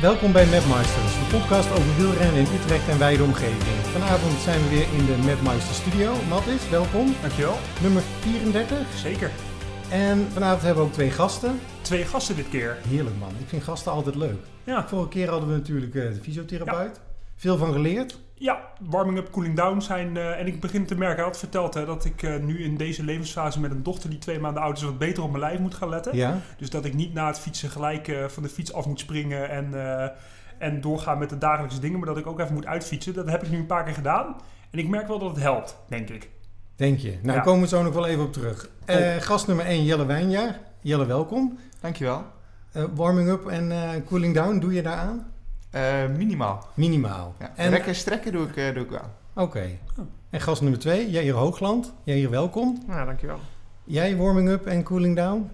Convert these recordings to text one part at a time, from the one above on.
Welkom bij Mapmeisters, de podcast over wielrennen in Utrecht en wijde omgeving. Vanavond zijn we weer in de Mapmeister studio. Mattis, welkom. Dankjewel. Nummer 34. Zeker. En vanavond hebben we ook twee gasten. Twee gasten dit keer. Heerlijk man, ik vind gasten altijd leuk. Ja, Vorige keer hadden we natuurlijk eh, de fysiotherapeut. Veel van geleerd. Ja warming up, cooling down zijn. eh, en ik begin te merken, hij had verteld hè, dat ik eh, nu in deze levensfase met een dochter die twee maanden oud is, wat beter op mijn lijf moet gaan letten. Ja. Dus dat ik niet na het fietsen gelijk eh, van de fiets af moet springen en, eh, en doorgaan met de dagelijkse dingen, maar dat ik ook even moet uitfietsen. Dat heb ik nu een paar keer gedaan. En ik merk wel dat het helpt, denk ik. Denk je? Nou, Ja. daar komen we zo nog wel even op terug. Eh, gast nummer 1, Jelle Wijnjaar. Jelle, welkom. Dankjewel. Eh warming up en eh, cooling down, doe je daaraan? Eh minimaal. Minimaal. Ja. En, Rekken en strekken doe ik, eh, doe ik wel. Oké. En gast nummer 2, Jair Hoogland. Jair, welkom. Ja, dankjewel. Jij warming up en cooling down?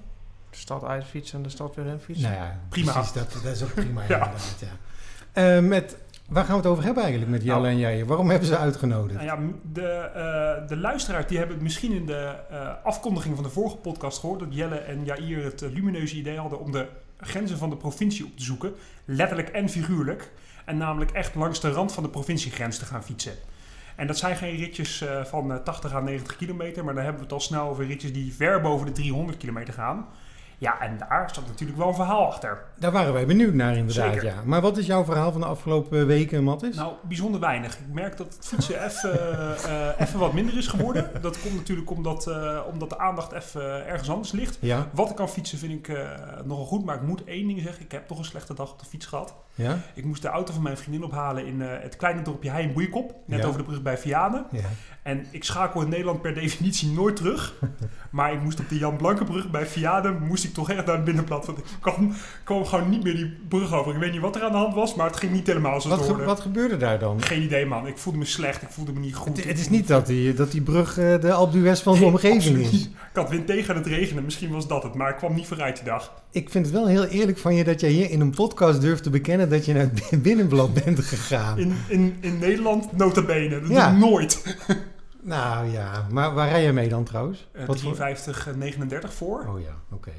De stad uitfietsen en de stad weer in fietsen. Nou ja, Prima. Precies, dat, dat is ook prima Ja. inderdaad, ja. Eh, met, waar gaan we het over hebben eigenlijk met Jelle Nou. en jij? Waarom hebben ze uitgenodigd? Nou ja, de, eh, de luisteraars die hebben het misschien in de eh, afkondiging van de vorige podcast gehoord dat Jelle en Jair het lumineuze idee hadden om de grenzen van de provincie op te zoeken, letterlijk en figuurlijk, en namelijk echt langs de rand van de provinciegrens te gaan fietsen. En dat zijn geen ritjes eh, van eh, 80 à 90 kilometer, maar dan hebben we het al snel over ritjes die ver boven de 300 kilometer gaan. Ja, en daar zat natuurlijk wel een verhaal achter. Daar waren wij benieuwd naar inderdaad, Zeker. ja. Maar wat is jouw verhaal van de afgelopen weken, Mattis? Nou, bijzonder weinig. Ik merk dat het fietsen even, eh, even wat minder is geworden. Dat komt natuurlijk omdat, eh, omdat de aandacht even ergens anders ligt. Ja, Wat ik kan fietsen vind ik eh, nogal goed, maar ik moet één ding zeggen. Ik heb toch een slechte dag op de fiets gehad. ja, Ik moest de auto van mijn vriendin ophalen in het kleine dorpje Heijn Boeikop. Net Ja. over de brug bij Vianen. En ik schakel in Nederland per definitie nooit terug. Maar ik moest op de Jan Blankenbrug bij Vianen, moest ik toch echt naar het binnenplat. Want ik kwam, kwam gewoon niet meer die brug over. Ik weet niet wat er aan de hand was, maar het ging niet helemaal zoals Wat, het ge- wat gebeurde daar dan? Geen idee, man. Ik voelde me slecht. Ik voelde me niet goed. Het, het is niet dat die, dat die brug eh, de Alpe d'Huez van de Nee, omgeving is. Ik had wind tegen en het regenen. Misschien was dat het. Maar ik kwam niet vooruit die dag. Ik vind het wel heel eerlijk van je dat jij hier in een podcast durft te bekennen dat je naar het binnenblad bent gegaan. In, in, in Nederland, nota bene. Dat Ja. doe ik nooit. Nou ja, maar waar rij jij mee dan trouwens? Eh, Wat voor- 53, eh, 39 voor. Oh ja, oké.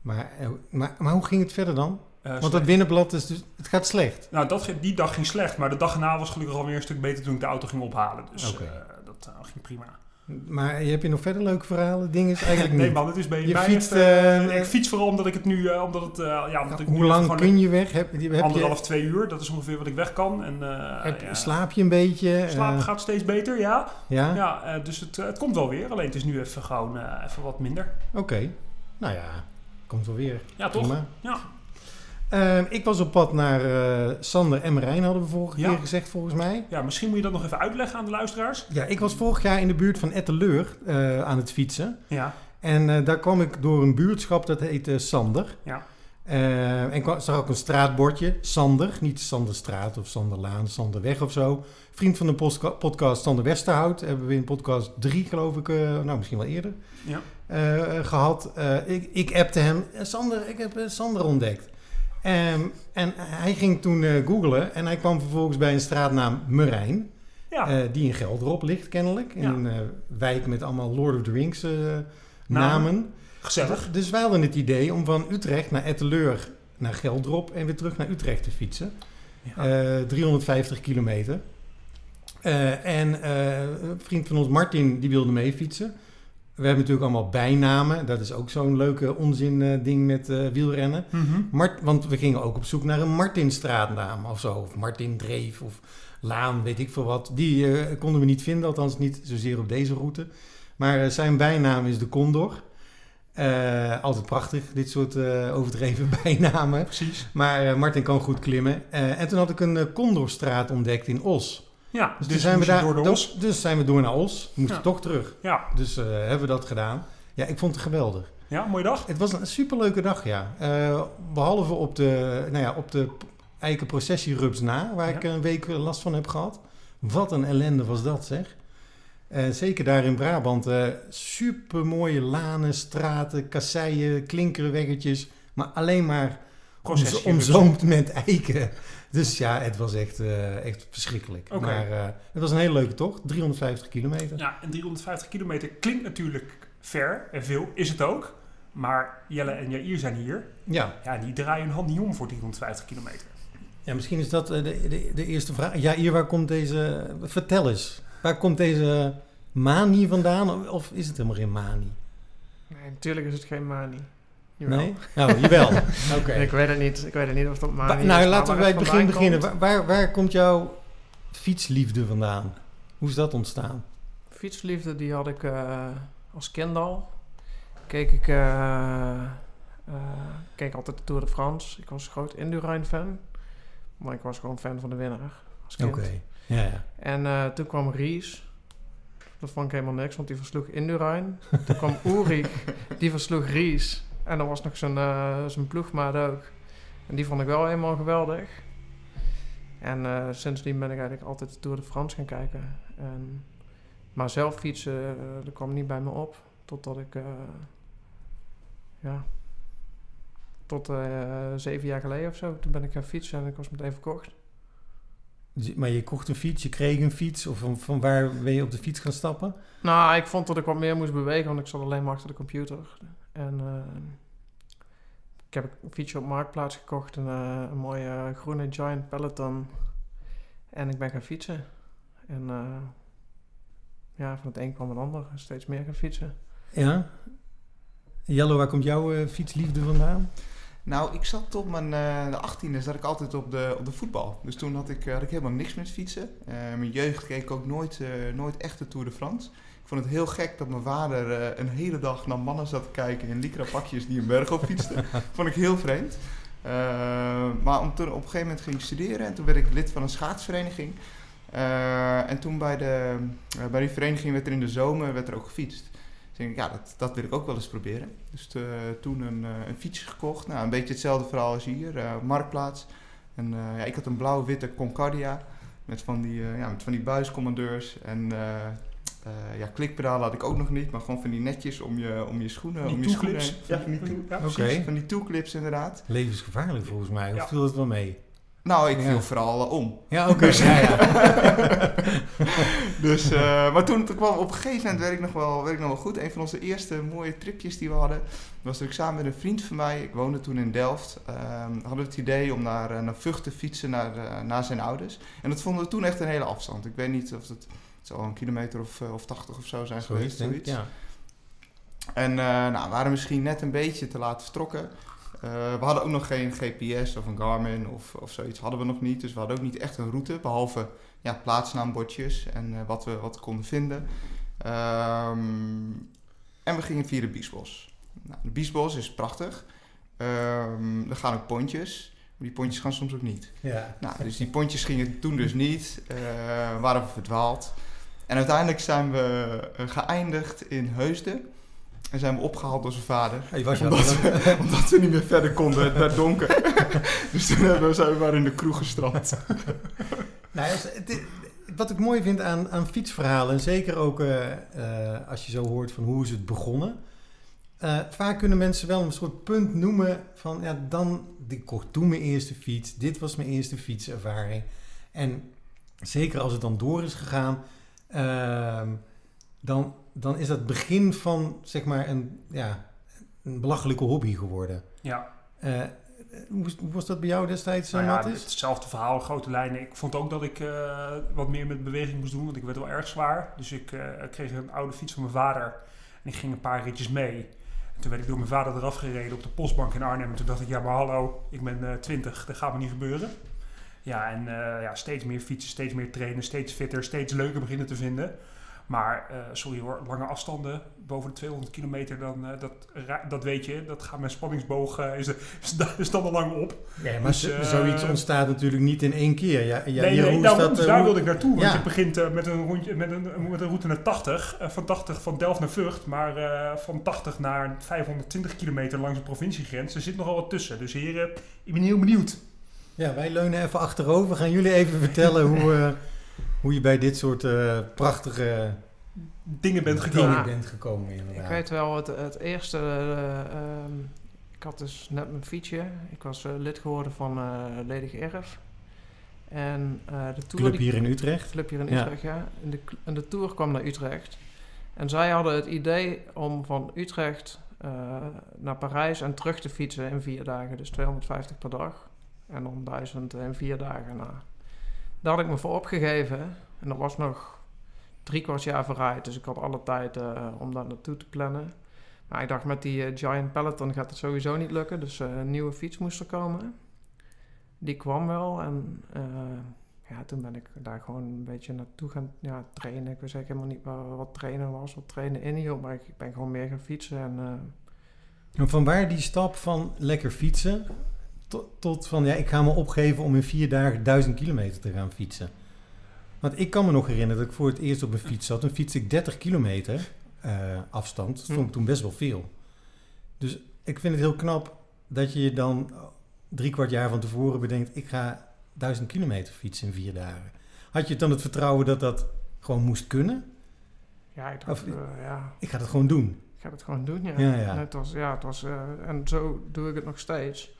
Maar, eh, maar, maar hoe ging het verder dan? Want slecht. het binnenblad is dus, het gaat slecht. Nou, dat, die dag ging slecht. Maar de dag erna was gelukkig alweer een stuk beter toen ik de auto ging ophalen. Dus dat ging prima. Maar heb je nog verder leuke verhalen? Dingen is eigenlijk Nee man, het is bij Je mij fietst, even- eh, ik fiets vooral omdat ik het nu... eh, omdat het, eh, ja, omdat ik Hoe lang kun je weg? Heb, heb je, Anderhalf, twee uur. Dat is ongeveer wat ik weg kan. En, eh, heb, ja. slaap je een beetje? Slaap Eh, gaat steeds beter, ja. ja? Ja, eh, dus het, eh, het komt wel weer. Alleen het is nu even gewoon eh, even wat minder. Oké. Nou ja, komt wel weer. Ja, toch? Prima. Ja. Ehm, ik was op pad naar eh, Sander en Marijn, hadden we vorige Ja. keer gezegd volgens mij. ja, misschien moet je dat nog even uitleggen aan de luisteraars. Ja, ik was vorig jaar in de buurt van Etteleur eh aan het fietsen. Ja, En eh, daar kwam ik door een buurtschap dat heet eh, Sander. ja. Eh, en ik zag ook een straatbordje, Sander. Niet Sanderstraat of Sanderlaan, Sanderweg of zo. Vriend van de podcast Sander Westerhout. Hebben we in podcast 3 geloof ik, nou misschien wel eerder, Ja. eh, gehad. Eh, ik, ik appte hem, "Eh, Sander, ik heb Sander ontdekt. Ehm, en hij ging toen eh googlen en hij kwam vervolgens bij een straatnaam Merijn. Ja, eh, die in Gelderop ligt kennelijk. In Ja. een eh, wijk met allemaal Lord of the Rings namen. Namen. gezellig. Dus wij hadden het idee om van Utrecht naar Etteleur naar Geldrop en weer terug naar Utrecht te fietsen. Ja. Eh, 350 kilometer. En een vriend van ons, Martin, die wilde mee fietsen. We hebben natuurlijk allemaal bijnamen. Dat is ook zo'n leuke onzin eh, ding met eh, wielrennen. Mhm. Mart, want we gingen ook op zoek naar een Martinstraatnaam of zo. Of Martin Dreef of Laan, weet ik veel wat. Die eh, konden we niet vinden, althans niet zozeer op deze route. Maar zijn bijnaam is de Condor. Altijd prachtig, dit soort overdreven bijnamen. Precies. Maar Martin kan goed klimmen. En toen had ik een Condorstraat ontdekt in Os. Ja, Dus, dus, zijn we daar door de os. Dus zijn we door naar Os. We moesten Ja. toch terug. Ja. Dus eh, hebben we dat gedaan. Ja, ik vond het geweldig. ja, mooie dag. Het was een superleuke dag, ja. Eh, behalve op de, nou ja, op de eikenprocessierups na, waar Ja. ik een week last van heb gehad. Wat een ellende was dat, zeg. Eh, zeker daar in Brabant. super mooie lanen, straten, kasseien, klinkerweggetjes. Maar alleen maar Processie. omzoomd met eiken. Dus ja, het was echt, eh, echt verschrikkelijk. Oké. Maar eh, het was een hele leuke tocht. 350 kilometer. Ja, en 350 kilometer klinkt natuurlijk ver en veel. Is het ook. Maar Jelle en Jair zijn hier. Ja. Ja, die draaien hun hand niet om voor 350 kilometer. ja, misschien is dat eh, de, de, de eerste vraag. Ja, hier, waar komt deze... Vertel eens. Waar komt deze manie vandaan? Of is het helemaal geen manie? Nee, natuurlijk is het geen manie. Jawel. Nee? Nou, jawel. Oké. Ik weet het niet. Ik weet het niet of dat nou, maar laten we bij het begin beginnen. komt- Waar, waar, waar komt jouw fietsliefde vandaan? Hoe is dat ontstaan? Fietsliefde, die had ik eh, als kind al. Keek ik eh, eh, keek altijd de Tour de France. Ik was een groot Indurain-fan. Maar ik was gewoon fan van de winnaar als kind. Oké. Ja, ja. En eh, toen kwam Ries. Dat vond ik helemaal niks, want die versloeg Indurain. toen kwam Ulrich, die versloeg Ries. En dan was nog zijn, eh, zijn ploegmaat ook. En die vond ik wel helemaal geweldig. En eh, sindsdien ben ik eigenlijk altijd de Tour de France gaan kijken. En, maar zelf fietsen, eh, dat kwam niet bij me op. Totdat ik, ja, tot zeven jaar geleden of zo. Toen ben ik gaan fietsen en ik was meteen verkocht. Dus- Maar je kocht een fiets, je kreeg een fiets. Of van, van waar ben je op de fiets gaan stappen? Nou, ik vond dat ik wat meer moest bewegen, want ik zat alleen maar achter de computer. En eh, ik heb een fietsje op Marktplaats gekocht, een, eh, een mooie eh, groene Giant Peloton. En ik ben gaan fietsen. En eh, ja, van het een kwam het ander, steeds meer gaan fietsen. Ja. Jello, waar komt jouw eh, fietsliefde vandaan? Nou, ik zat op mijn eh, de 18e zat ik altijd op de, op de voetbal. Dus toen had ik, eh, had ik helemaal niks met fietsen. Eh, mijn jeugd keek ik ook nooit, eh, nooit echt de Tour de France. Ik vond het heel gek dat mijn vader eh, een hele dag naar mannen zat te kijken in lycra pakjes die een berg op fietsten. vond ik heel vreemd. Eh, maar om toen, op een gegeven moment ging ik studeren en toen werd ik lid van een schaatsvereniging. Eh, en toen bij, de, bij die vereniging werd er in de zomer werd er ook gefietst. Dus ik, ja, dat, dat wil ik ook wel eens proberen. Dus toen een, een fietsje gekocht. Nou, een beetje hetzelfde verhaal als hier, Marktplaats. En ja, ik had een blauw-witte Concordia met van die, ja, met van die buiscommandeurs. En eh, ja, klikpedalen had ik ook nog niet, maar gewoon van die netjes om je, om je schoenen. Die om je schoenen. Ja, van die, toe- Ja, Oké. precies. van die toeclips inderdaad. Levensgevaarlijk volgens mij. Of Ja. viel het wel mee? Nou, ik Ja. viel vooral eh, om. Ja, oké. Ja, ja. Dus, eh, maar toen, toen kwam op een gegeven moment, werd ik, nog wel, werd ik nog wel goed. Een van onze eerste mooie tripjes die we hadden, was dat ik samen met een vriend van mij, ik woonde toen in Delft, ehm, hadden we het idee om naar, naar Vught te fietsen, naar, naar zijn ouders. En dat vonden we toen echt een hele afstand. Ik weet niet of het, het zal een kilometer of, eh, of 80 of zo zijn Zoiets, geweest. denk. Zoiets. Ja. En eh, nou, we waren misschien net een beetje te laat vertrokken. Eh, we hadden ook nog geen GPS of een Garmin of, of zoiets. Hadden we nog niet. Dus we hadden ook niet echt een route. Behalve ja, plaatsnaambordjes en wat, we, wat we konden vinden. Ehm, en we gingen via de Biesbos. Nou, de Biesbos is prachtig. Ehm, er gaan ook pontjes. Maar die pontjes gaan soms ook niet. ja. Nou, dus die pontjes gingen toen dus niet. waren we verdwaald. En uiteindelijk zijn we eh, geëindigd in Heusden. En zijn we opgehaald door zijn vader. Hey, was Omdat, dat? we, omdat we niet meer verder konden. Het werd donker. dus toen hebben we, zijn we maar in de kroeg gestrand. Nou, het, wat ik mooi vind aan, aan fietsverhalen, en zeker ook eh, eh, als je zo hoort van hoe is het begonnen. vaak kunnen mensen wel een soort punt noemen van, ja, dan, ik kocht toen mijn eerste fiets, dit was mijn eerste fietservaring. En zeker als het dan door is gegaan, dan, dan is dat begin van, zeg maar, een, ja, een belachelijke hobby geworden. Ja, Eh, hoe, was dat bij jou destijds, nou uh, ja, hetzelfde verhaal, grote lijnen. Ik vond ook dat ik eh, wat meer met beweging moest doen, want ik werd wel erg zwaar. Dus ik eh, kreeg een oude fiets van mijn vader en ik ging een paar ritjes mee. En toen werd ik door mijn vader eraf gereden op de postbank in Arnhem. En toen dacht ik, ja maar hallo, ik ben eh 20, dat gaat me niet gebeuren. Ja, en eh, ja, steeds meer fietsen, steeds meer trainen, steeds fitter, steeds leuker beginnen te vinden. Maar, eh, sorry hoor, lange afstanden, boven de 200 kilometer, dan, eh, dat, dat weet je, dat gaat mijn spanningsboog, is, is, dan al lang op. Ja, maar Dus, zo- zoiets ontstaat natuurlijk niet in één keer. Ja, ja, nee, nee, dat, daar wilde ik naartoe. Want Ja. je begint met, een rondje, met, een, met een route naar 80, eh, van 80 van Delft naar Vught, maar van 80 naar 520 kilometer langs de provinciegrens. Er zit nogal wat tussen. Dus heren, ik ben heel benieuwd. Ja, wij leunen even achterover. Gaan jullie even vertellen hoe, eh, hoe je bij dit soort eh, prachtige Dingen bent dingen gekomen. bent gekomen. Ik weet wel, het, het eerste... eh, ehm, ik had dus net mijn fietsje. Ik was eh, lid geworden van eh Ledig Erf. En eh, de tour... Club die- hier in Utrecht. Club hier in Ja. Utrecht, ja. En de, en de tour kwam naar Utrecht. En zij hadden het idee om van Utrecht eh, naar Parijs en terug te fietsen in vier dagen. Dus 250 per dag. En dan 1000 in vier dagen. Nou, daar had ik me voor opgegeven. En dat was nog drie kwart jaar vooruit. Dus ik had alle tijd eh, om daar naartoe te plannen. Maar ik dacht, met die eh, Giant Peloton gaat het sowieso niet lukken. Dus eh, een nieuwe fiets moest er komen. Die kwam wel. En ja, toen ben ik daar gewoon een beetje naartoe gaan ja, trainen. Ik eigenlijk helemaal niet wat trainen was, wat trainen inhield. Maar ik, ben gewoon meer gaan fietsen. En En van waar die stap van lekker fietsen tot, tot van ja, ik ga me opgeven om in vier dagen duizend kilometer te gaan fietsen. Want ik kan me nog herinneren dat ik voor het eerst op een fiets zat. Toen fietste ik 30 kilometer eh, afstand. Dat vond ik toen best wel veel. Dus ik vind het heel knap dat je je dan drie kwart jaar van tevoren bedenkt... ik ga duizend kilometer fietsen in vier dagen. Had je dan het vertrouwen dat dat gewoon moest kunnen? ja, ik dacht, Of- eh, ja, Ik ga dat gewoon doen. ik ga het gewoon doen. Ja, Ja, ja. En Het was, ja, het was, eh, en zo doe ik het nog steeds.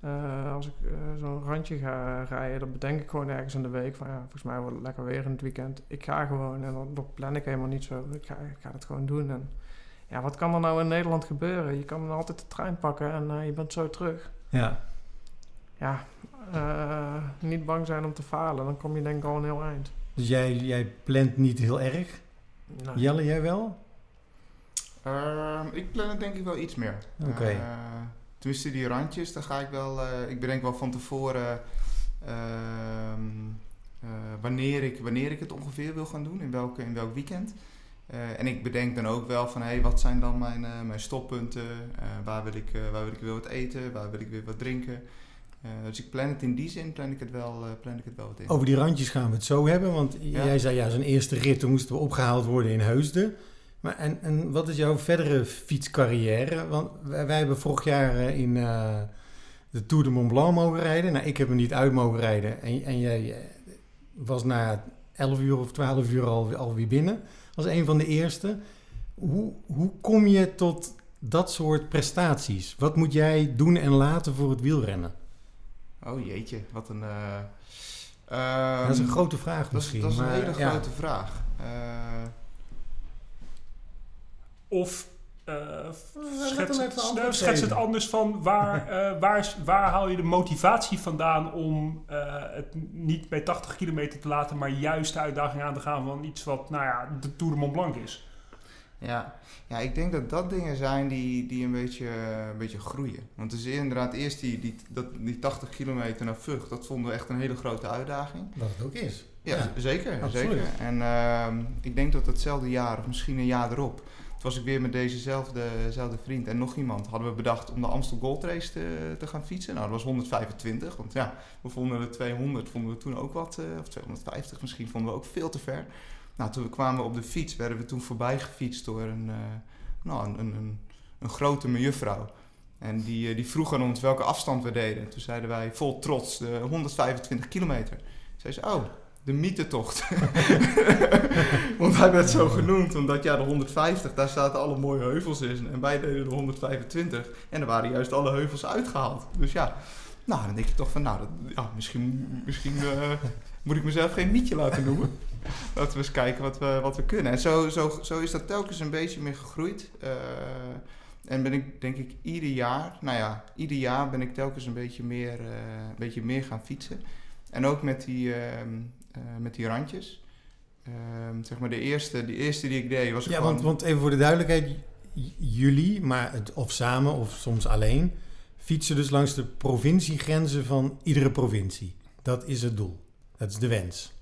Eh, als ik eh, zo'n randje ga rijden, dan bedenk ik gewoon ergens in de week van ja, volgens mij wordt het lekker weer in het weekend. Ik ga gewoon en dan, dan plan ik helemaal niet zo. Ik ga, ik ga het gewoon doen. En ja, wat kan er nou in Nederland gebeuren? Je kan dan altijd de trein pakken en eh, je bent zo terug. Ja. Ja, eh, niet bang zijn om te falen, dan kom je denk ik al een heel eind. Dus jij, jij plant niet heel erg. Nou, Jelle, jij wel? Ehm, ik plan het denk ik wel iets meer. Oké. Eh, tenminste, die randjes, daar ga ik wel... eh, ik bedenk wel van tevoren ehm, eh, wanneer, ik, wanneer ik het ongeveer wil gaan doen, in, welke, in welk weekend. Eh, en ik bedenk dan ook wel van, hé, hey, wat zijn dan mijn, mijn stoppunten? Waar, wil ik, waar wil ik weer wat eten? Waar wil ik weer wat drinken? Dus ik plan het in die zin, plan ik het wel, plan ik het wel wat in. Over die randjes gaan we het zo hebben. Want Ja. jij zei ja, zo'n eerste rit, toen moesten we opgehaald worden in Heusden. Maar en, en wat is jouw verdere fietscarrière? Want wij, wij hebben vorig jaar eh, in eh, de Tour de Mont Blanc mogen rijden. Nou, ik heb hem niet uit mogen rijden. En, en jij eh, was na 11 uur of 12 uur al, alweer binnen. Als een van de eerste. Hoe, hoe kom je tot dat soort prestaties? Wat moet jij doen en laten voor het wielrennen? Oh jeetje, wat een... dat is een ehm, grote vraag Dat is, misschien. dat is een maar hele ja. grote vraag. Eh, Of eh, laat schets, het, schets het anders van waar, eh, waar, waar haal je de motivatie vandaan om eh, het niet bij 80 kilometer te laten, maar juist de uitdaging aan te gaan van iets wat nou ja, de Tour de Mont Blanc is. ja. ja, ik denk dat dat dingen zijn die, die een, beetje, een beetje groeien. Want het is inderdaad eerst die, die, dat, die 80 kilometer naar Vught, dat vonden we echt een hele grote uitdaging. Wat het ook is. Ja, zeker. absoluut. zeker. En ehm, ik denk dat hetzelfde jaar, of misschien een jaar erop, toen was ik weer met dezezelfde zelfde vriend en nog iemand, hadden we bedacht om de Amstel Gold Race te, te gaan fietsen. Nou, dat was 125, want ja, we vonden de 200 vonden we toen ook wat, eh, of 250 misschien, vonden we ook veel te ver. Nou, toen we op de fiets, werden we toen voorbij gefietst door een, eh, nou, een, een, een, grote mejuffrouw. En die, eh, die vroeg aan ons welke afstand we deden. Toen zeiden wij vol trots de 125 kilometer. Zei ze, oh, de mythetocht. Want hij werd zo genoemd, omdat ja, de 150, daar zaten alle mooie heuvels in. En wij deden de 125. En er waren juist alle heuvels uitgehaald. Dus ja, nou, dan denk je toch van, nou, ja, misschien, misschien eh, moet ik mezelf geen mietje laten noemen. Laten we eens kijken wat we, wat we kunnen. En zo, zo, zo is dat telkens een beetje meer gegroeid. Eh, en ben ik, denk ik, ieder jaar, nou ja, ieder jaar ben ik telkens een beetje meer, eh, een beetje meer gaan fietsen. En ook met die, ehm, eh, met die randjes. Ehm, zeg maar de eerste, de eerste die ik deed was Ja, gewoon... want, want even voor de duidelijkheid. Jullie, maar het, of samen of soms alleen, fietsen dus langs de provinciegrenzen van iedere provincie. Dat is het doel. Dat is de wens.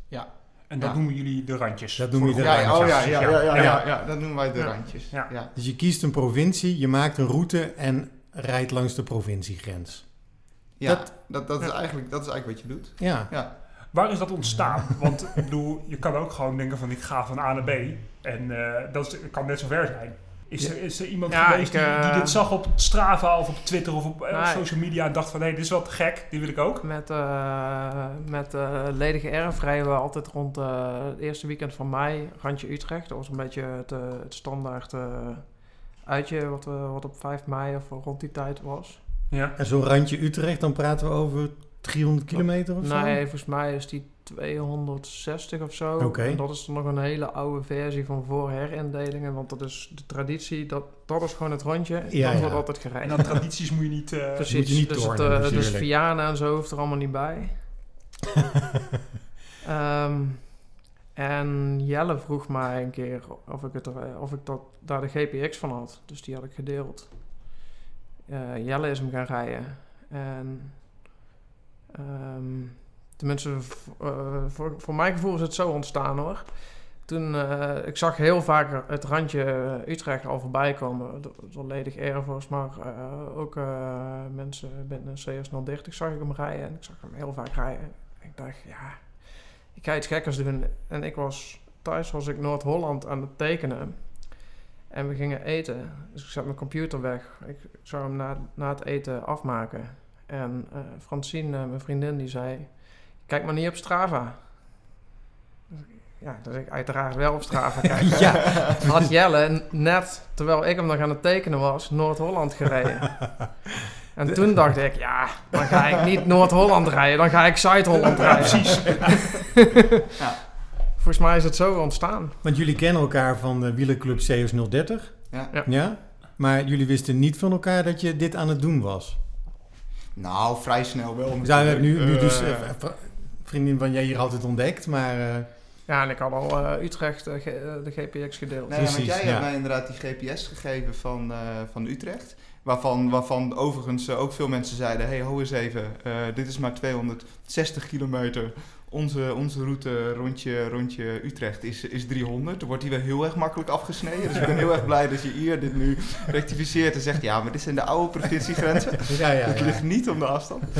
En dat Ja. noemen jullie de randjes. Dat noem je Voor de de ja, randjes. oh ja, ja, ja, ja, Ja. ja, ja, dat noemen wij de Ja. randjes. Ja. Ja. Dus je kiest een provincie, je maakt een route en rijdt langs de provinciegrens. Ja, Dat- dat, dat, is Ja. eigenlijk, dat is eigenlijk wat je doet. Ja, Ja, Waar is dat ontstaan? Want ik bedoel, je kan ook gewoon denken van ik ga van A naar B. En eh, dat is, kan net zo ver zijn. Is, Ja. er, is er iemand Ja, geweest ik, die, die eh, dit zag op Strava of op Twitter of op eh, social media en dacht van hé, dit is wel te gek, die wil ik ook? Met, eh, met eh, ledige erf rijden we altijd rond eh, het eerste weekend van mei, randje Utrecht. Dat was een beetje het, het standaard eh, uitje wat, we wat op 5 mei of rond die tijd was. Ja. en zo'n randje Utrecht, dan praten we over 300 kilometer of zo? Nee, volgens mij is die 260 of zo. Oké. En dat is nog een hele oude versie van voor herindelingen. Want dat is de traditie, dat, dat is gewoon het rondje. Ja, dat ja. wordt altijd En gereden. dan tradities moet je niet... eh, Precies, moet je niet dus, het, tornen, eh, dus. Vianen en zo hoeft er allemaal niet bij. Ehm, en Jelle vroeg mij een keer of ik, het, er- of ik dat, daar de GPX van had. Dus die had ik gedeeld. Eh, Jelle is hem gaan rijden. En ehm, tenminste, eh, voor, mijn gevoel is het zo ontstaan hoor. Toen, eh, ik zag heel vaak het randje eh, Utrecht al voorbij komen. Door- ledig Airforce, maar ook mensen binnen CS030 zag ik hem rijden. En ik zag hem heel vaak rijden. Ik dacht, ja, ik ga iets gekkers doen. En ik was, thuis was ik Noord-Holland aan het tekenen. En we gingen eten. Dus ik zet mijn computer weg. Ik zou hem na, na het eten afmaken. En eh Francine, eh, mijn vriendin, die zei... Kijk maar niet op Strava. Dus Ja, dus ik uiteraard wel op Strava kijken. Ja. Had Jelle net, terwijl ik hem nog aan het tekenen was, Noord-Holland gereden. En toen dacht ik, ja, dan ga ik niet Noord-Holland rijden, dan ga ik Zuid-Holland rijden. precies. Ja. Volgens mij is het zo ontstaan. Want jullie kennen elkaar van de wielerclub CS 030. Ja. Ja. ja? Maar jullie wisten niet van elkaar dat je dit aan het doen was. Nou, vrij snel wel. Dus daar heb nu, nu Eh, dus eh, vriendin van jij hier altijd ontdekt, maar eh, Ja, en ik had al eh, Utrecht de GPX gedeeld. Nee, want Precies, jij ja. hebt mij inderdaad die GPS gegeven van, eh, van Utrecht. Waarvan, waarvan overigens ook veel mensen zeiden: hey, ho eens even, eh, dit is maar 260 kilometer. Onze, onze route rondje, rondje Utrecht is, is 300. Er wordt hier wel heel erg makkelijk afgesneden. Dus ik ben heel erg blij dat je hier dit nu rectificeert en zegt: ja, maar dit zijn de oude provinciegrenzen. ja, ja, Het ligt niet om de afstand.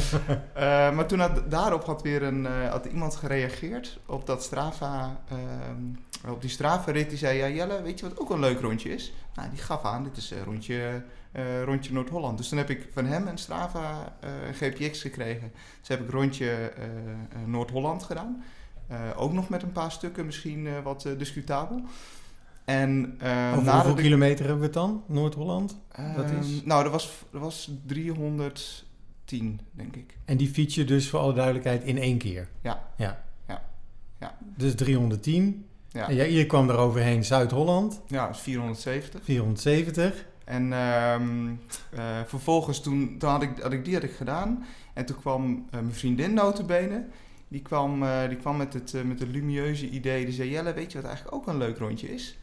Eh, maar toen had, daarop had weer een, eh, had iemand gereageerd op dat Strava, ehm, op die Strava-rit. Die zei, ja Jelle, weet je wat ook een leuk rondje is? Nou, die gaf aan, dit is eh, rondje, eh, rondje Noord-Holland. Dus toen heb ik van hem een Strava eh, GPX gekregen. Dus heb ik rondje eh, Noord-Holland gedaan. Ook nog met een paar stukken, misschien wat discutabel. En Over hoeveel kilometer hebben we het dan? Noord-Holland? Dat is- Ehm, nou, dat was, dat was 310, denk ik. En die fiets je dus voor alle duidelijkheid in één keer? Ja. Ja. Ja. Ja. Dus 310. Ja, En jij hier kwam er overheen Zuid-Holland, ja dat is 470. 470. En ehm, eh, vervolgens toen, toen had, ik, had ik die had ik gedaan. En toen kwam eh, mijn vriendin notabene. Die kwam, eh, die kwam met het, met het lumieuze idee. Die zei, Jelle, weet je wat eigenlijk ook een leuk rondje is?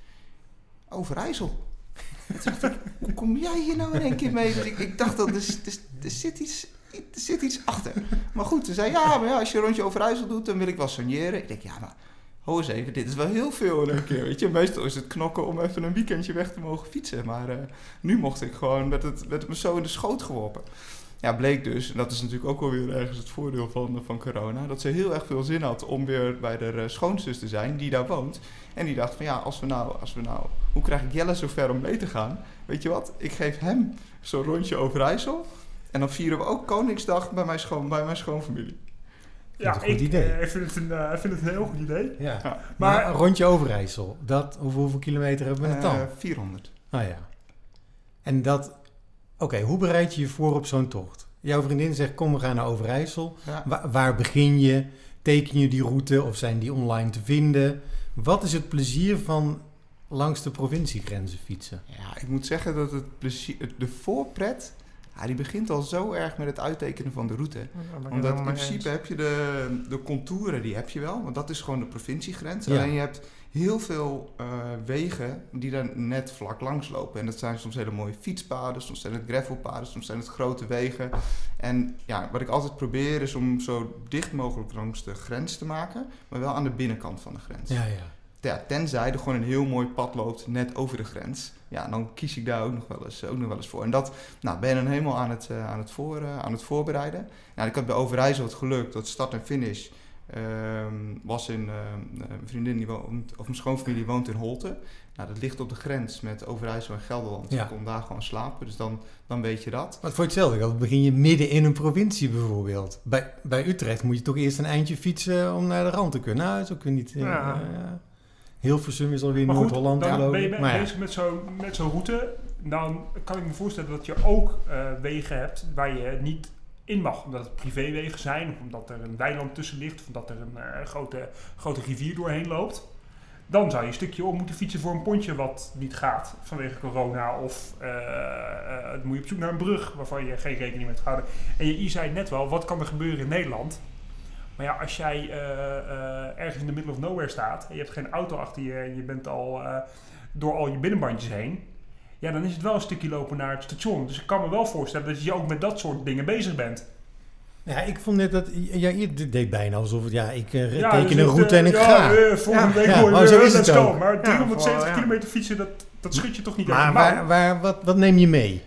Overijssel. Dacht ik, hoe kom jij hier nou in één keer mee? Dus ik, ik dacht dat er, er, er, zit iets, er zit iets achter. Maar goed, ze zei, ja, maar ja, als je een rondje Overijssel doet, dan wil ik wel soigneren. Ik denk, ja, maar ho eens even, dit is wel heel veel in een keer. Weet je, meestal is het knokken om even een weekendje weg te mogen fietsen. Maar eh, nu mocht ik gewoon met het, het me zo in de schoot geworpen. Ja, bleek dus, en dat is natuurlijk ook wel weer ergens het voordeel van, van corona, dat ze heel erg veel zin had om weer bij de eh, schoonzus te zijn, die daar woont. En die dacht van ja, als we nou, als we nou, hoe krijg ik Jelle zo ver om mee te gaan? Weet je wat, ik geef hem zo'n rondje over IJssel. En dan vieren we ook Koningsdag bij mijn, schoon, bij mijn schoonfamilie. Ja, een goed ik, idee. eh, ik vind het een, eh, ik vind het een heel goed idee. Ja. Ja. Maar Maar- een rondje Overijssel, dat, hoeveel, hoeveel kilometer hebben we het dan? Eh, 400. Ah ja. En dat... Oké, hoe bereid je je voor op zo'n tocht? Jouw vriendin zegt, kom we gaan naar Overijssel. Ja. Wa- waar begin je? Teken je die route of zijn die online te vinden? Wat is het plezier van langs de provinciegrenzen fietsen? Ja, ik moet zeggen dat het plezier, het- de voorpret, ja, die begint al zo erg met het uittekenen van de route. Ja, Omdat in principe eens. heb je de, de contouren, die heb je wel, want dat is gewoon de provinciegrens. Ja. Alleen je hebt heel veel eh, wegen die daar net vlak langs lopen. En dat zijn soms hele mooie fietspaden, soms zijn het gravelpaden, soms zijn het grote wegen. En ja, wat ik altijd probeer is om zo dicht mogelijk langs de grens te maken, maar wel aan de binnenkant van de grens. Ja, ja. Ja, tenzij er gewoon een heel mooi pad loopt net over de grens. Ja, dan kies ik daar ook nog wel eens, ook nog wel eens voor. En dat nou, ben je dan helemaal aan het, eh, aan het, voor, eh, aan het voorbereiden. Nou, ik had bij Overijssel het geluk dat start en finish ehm, was in... ehm, eh, mijn vriendin, die woont, of mijn schoonfamilie woont in Holte. Nou, dat ligt op de grens met Overijssel en Gelderland. Ja. Ik kon daar gewoon slapen, dus dan, dan weet je dat. Maar voor hetzelfde geld begin je midden in een provincie bijvoorbeeld. Bij, bij Utrecht moet je toch eerst een eindje fietsen om naar de rand te kunnen. Nou, zo kun je niet... Ja. eh, Hilversum is alweer Noord-Holland geloof ben je ik. be- Maar ja. bezig met zo'n route. Dan kan ik me voorstellen dat je ook eh, wegen hebt waar je niet in mag. Omdat het privéwegen zijn, of omdat er een weiland tussen ligt, of omdat er een eh, grote, grote rivier doorheen loopt. Dan zou je een stukje om moeten fietsen voor een pontje wat niet gaat vanwege corona. Of eh, moet je op zoek naar een brug waarvan je geen rekening mee hebt gehouden. En je, je zei net wel, wat kan er gebeuren in Nederland? Maar ja, als jij eh, eh, ergens in de middle of nowhere staat en je hebt geen auto achter je en je bent al eh, door al je binnenbandjes heen, ja, dan is het wel een stukje lopen naar het station. Dus ik kan me wel voorstellen dat je ook met dat soort dingen bezig bent. Ja, ik vond net dat... Ja, je deed bijna alsof het... Ja, ik Ja, teken dus een route en ik ja, ga. eh, volgende Ja, week ja, hoor je weer, let's go. Maar Ja, 370 vooral, ja. kilometer fietsen, dat, dat schud je toch niet Maar mouw. waar, waar, wat, wat neem je mee?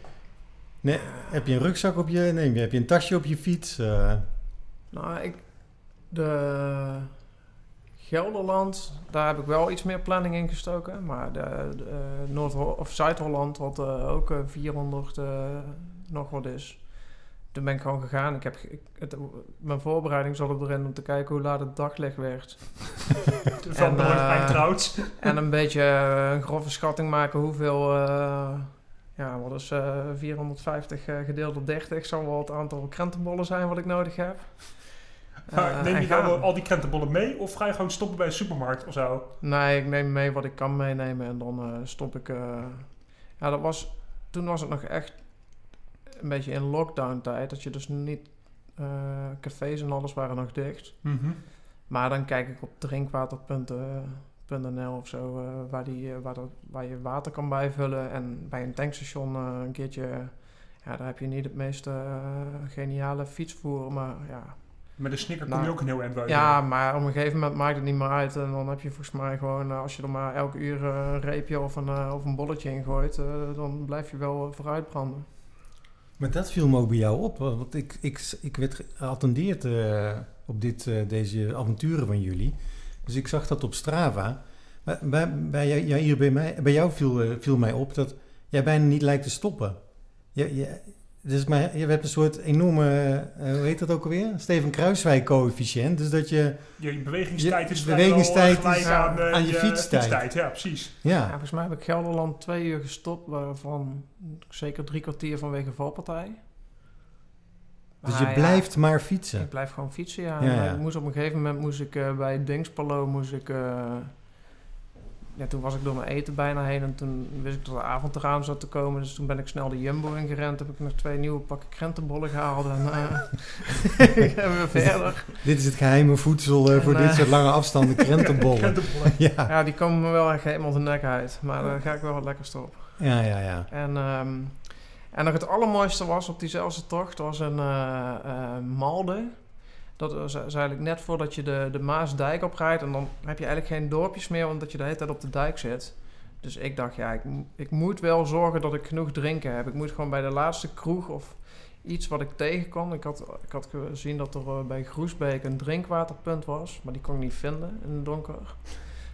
Nee, heb je een rugzak op je... Neem je, heb je een tasje op je fiets? eh? Nou, ik, de Gelderland, daar heb ik wel iets meer planning in gestoken. Maar de, de, eh, Noord- of Zuid-Holland, wat eh, ook eh, 400 eh, nog wat is. Toen ben ik gewoon gegaan. Ik heb, ik, het, mijn voorbereiding zat erin om te kijken hoe laat het daglicht werd. Van en, trouwt. en een beetje een grove schatting maken hoeveel... ja, wat is eh 450 eh, gedeeld door 30? Zal wel het aantal krentenbollen zijn wat ik nodig heb. Eh, neem je dan al die krentenbollen mee of ga je gewoon stoppen bij een supermarkt of zo? Nee, ik neem mee wat ik kan meenemen en dan eh, stop ik. eh, ja, dat was. Toen was het nog echt een beetje in lockdown tijd. Dat je dus niet. cafés en alles waren nog dicht. Maar dan kijk ik op drinkwater.nl of zo. waar, die, waar, dat, waar je water kan bijvullen. En bij een tankstation een keertje. ja, daar heb je niet het meest geniale fietsvoer. Maar ja, Met een snicker kom Nou, je ook een heel eind buiten. ja, maar op een gegeven moment maakt het niet meer uit. En dan heb je volgens mij gewoon, eh, als je er maar elke uur eh, een reepje of een, eh, of een bolletje in gooit, eh, dan blijf je wel vooruit branden. Maar dat viel me ook bij jou op. Want ik, ik, ik werd geattendeerd eh, op dit, eh, deze avonturen van jullie. Dus ik zag dat op Strava. Maar bij, bij, ja, hier bij, mij, bij jou viel, viel mij op dat jij bijna niet lijkt te stoppen. Je, je, dus maar, je hebt een soort enorme, eh, hoe heet dat ook alweer? Steven Kruiswijk-coëfficiënt. Dus dat je, Je bewegingstijd Je is bewegingstijd is aan, eh, aan je fietstijd. Ja, precies. Ja, ja, volgens mij heb ik Gelderland twee uur gestopt, waarvan zeker drie kwartier vanwege valpartij. dus Maar je ja, blijft maar fietsen. Ik blijf gewoon fietsen, ja. Ja, En ja. Ik moest op een gegeven moment moest ik eh, bij Dingspalo moest ik. Ja, toen was ik door mijn eten bijna heen en toen wist ik dat de avond eraan zat te komen. Dus toen ben ik snel de Jumbo ingerend. Heb ik nog twee nieuwe pakken krentenbollen gehaald en eh en weer verder. Dit is het geheime voedsel eh, voor En, dit eh, soort lange afstanden, krentenbollen. Krentenbollen. ja, Ja, die komen me wel echt helemaal de nek uit. Maar daar ga ik wel wat lekkers op. ja, ja, ja. En, ehm, en nog het allermooiste was op diezelfde tocht, was een eh, Malde. Dat is eigenlijk net voordat je de, de Maasdijk oprijdt. En dan heb je eigenlijk geen dorpjes meer, omdat je de hele tijd op de dijk zit. Dus ik dacht, ja, ik, ik moet wel zorgen dat ik genoeg drinken heb. Ik moet gewoon bij de laatste kroeg of iets wat ik tegenkwam. Ik had, ik had gezien dat er eh, bij Groesbeek een drinkwaterpunt was, maar die kon ik niet vinden in het donker.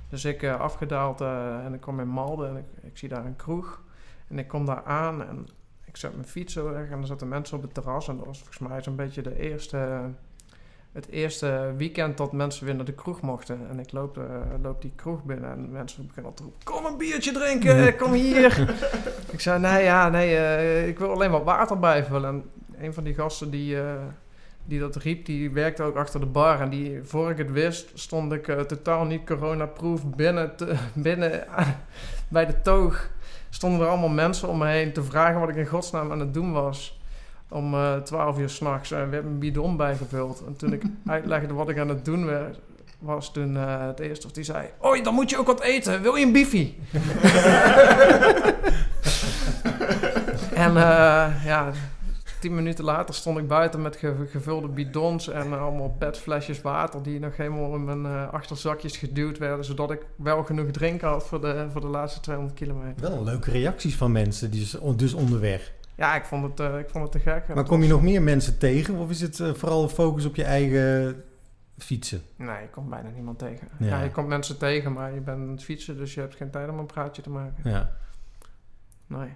Dus ik eh, afgedaald eh, en ik kwam in Malden en ik, ik zie daar een kroeg. En ik kom daar aan en ik zet mijn fiets zo weg en er zaten mensen op het terras. En dat was volgens mij zo'n beetje de eerste, het eerste weekend dat mensen weer naar de kroeg mochten. En ik loop, eh, loop die kroeg binnen en mensen beginnen al te roepen, kom een biertje drinken, kom hier. ik zei, nee, ja, nee, eh, ik wil alleen wat water bijvullen. En een van die gasten die, eh, die dat riep, die werkte ook achter de bar. En die, voor ik het wist, stond ik totaal niet coronaproof binnen, te- binnen bij de toog stonden er allemaal mensen om me heen te vragen wat ik in godsnaam aan het doen was. Om eh 12 uur s'nachts uh, werd mijn bidon bijgevuld. En toen ik uitlegde wat ik aan het doen werd, was toen eh, het eerste of die zei... Oi, dan moet je ook wat eten. Wil je een biefie? en eh, ja, tien minuten later stond ik buiten met ge- gevulde bidons en allemaal petflesjes water die nog helemaal in mijn eh, achterzakjes geduwd werden, zodat ik wel genoeg drinken had voor de, voor de laatste 200 kilometer. Wel leuke reacties van mensen, die on- dus onderweg. Ja, ik vond het, eh, ik vond het te gek. Maar kom je nog meer mensen tegen? Of is het eh, vooral focus op je eigen fietsen? Nee, je komt bijna niemand tegen. Ja. Ja. je komt mensen tegen, maar je bent aan het fietsen, dus je hebt geen tijd om een praatje te maken. Ja. Nee.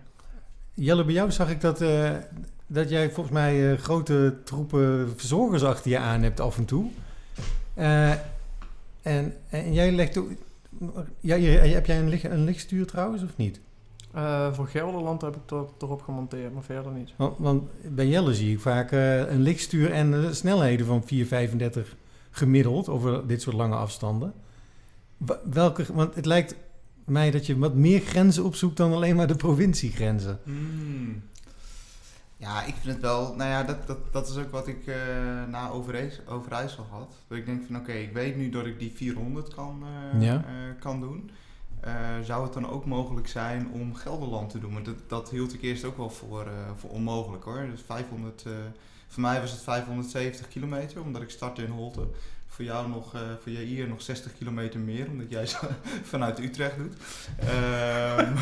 Jelle, bij jou zag ik dat, eh, dat jij volgens mij grote troepen verzorgers achter je aan hebt af en toe. En, en jij legt ook... Ja, heb jij een, lig, een lichtstuur trouwens, of niet? Eh, voor Gelderland heb ik dat erop gemonteerd, maar verder niet. Want, want bij Jelle zie ik vaak eh, een lichtstuur en eh, snelheden van 4,35 gemiddeld over dit soort lange afstanden. Welke, want het lijkt mij dat je wat meer grenzen opzoekt dan alleen maar de provinciegrenzen. Hmm. Ja, ik vind het wel. Nou ja, dat, dat, dat is ook wat ik eh, na Overijs, Overijssel had. Dat ik denk van oké, ik weet nu dat ik die 400 kan, Ja. kan doen. Eh, zou het dan ook mogelijk zijn om Gelderland te doen? Maar dat, dat hield ik eerst ook wel voor, eh, voor onmogelijk hoor. Dus 500, eh, voor mij was het 570 kilometer, omdat ik startte in Holte. Voor jou nog, voor Jair nog 60 kilometer meer, omdat jij vanuit Utrecht doet. Ehm,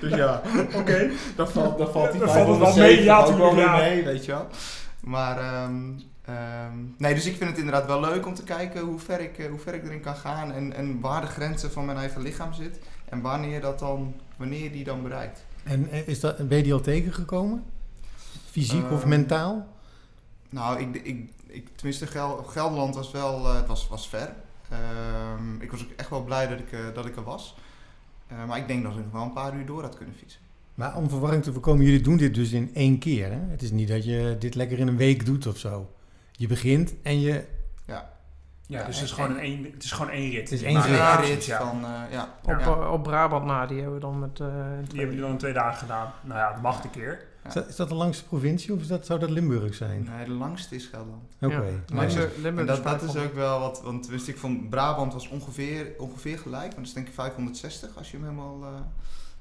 dus ja, Oké. dan valt, dan valt die Dan valt het wel 507 mee, ja, ook wel mee, weet je wel. Maar, ehm, ehm, nee, dus ik vind het inderdaad wel leuk om te kijken hoe ver ik, eh, hoe ver ik erin kan gaan en, en waar de grenzen van mijn eigen lichaam zit. En wanneer, dat dan, wanneer die dan bereikt. En eh, is dat, ben je die al tegengekomen? Fysiek of Ehm, mentaal? Nou, ik, ik, ik, tenminste, Gel- Gelderland was wel eh, het was, was ver. Ehm, ik was ook echt wel blij dat ik, dat ik er was. Maar ik denk dat ik nog wel een paar uur door had kunnen fietsen. Maar om verwarring te voorkomen, jullie doen dit dus in één keer. Hè? Het is niet dat je dit lekker in een week doet of zo. Je begint en je... Ja, dus het is gewoon een één, het is gewoon één rit. Het is één rit. ja, rit ja. van, eh, ja. Op, ja. eh, op Brabant na, die hebben we dan met... eh, Die hebben jullie dan twee dagen gedaan. Nou ja, dat mag een keer. Is dat, is dat de langste provincie of is dat, zou dat Limburg zijn? Nee, de langste is Gelderland. Oké. Ja. Maar Nee, is- Limburg, dat, dat is 500. ook wel wat, want wist ik van Brabant was ongeveer, ongeveer gelijk, want dat is denk ik 560 als je hem helemaal, eh,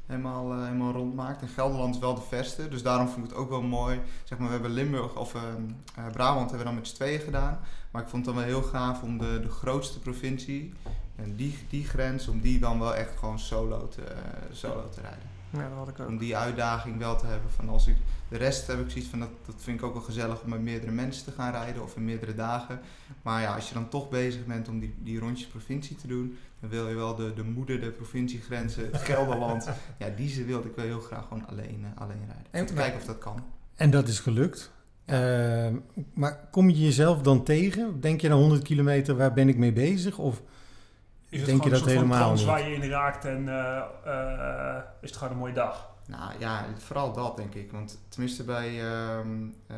helemaal, eh, helemaal rond maakt. En Gelderland is wel de verste, dus daarom vond ik het ook wel mooi. Zeg maar, we hebben Limburg of ehm, eh, Brabant hebben we dan met z'n tweeën gedaan, maar ik vond het dan wel heel gaaf om de, de grootste provincie en die, die grens, om die dan wel echt gewoon solo te, eh, solo te rijden. Ja, dat had ik ook. Om die uitdaging wel te hebben van als ik de rest heb ik zoiets van dat, dat vind ik ook wel gezellig om met meerdere mensen te gaan rijden of in meerdere dagen. Maar ja, als je dan toch bezig bent om die, die rondjes provincie te doen, dan wil je wel de, de moeder, de provinciegrenzen, het Gelderland. ja, die wilde ik wel heel graag gewoon alleen, eh, alleen rijden. En- En te kijken of dat kan. En dat is gelukt. Ehm, maar kom je jezelf dan tegen? Denk je na 100 kilometer, waar ben ik mee bezig? Of Is het denk je gewoon dat een soort van helemaal niet? waar je in raakt en eh, eh, is het gewoon een mooie dag? Nou ja, vooral dat denk ik. Want tenminste bij... ehm, eh,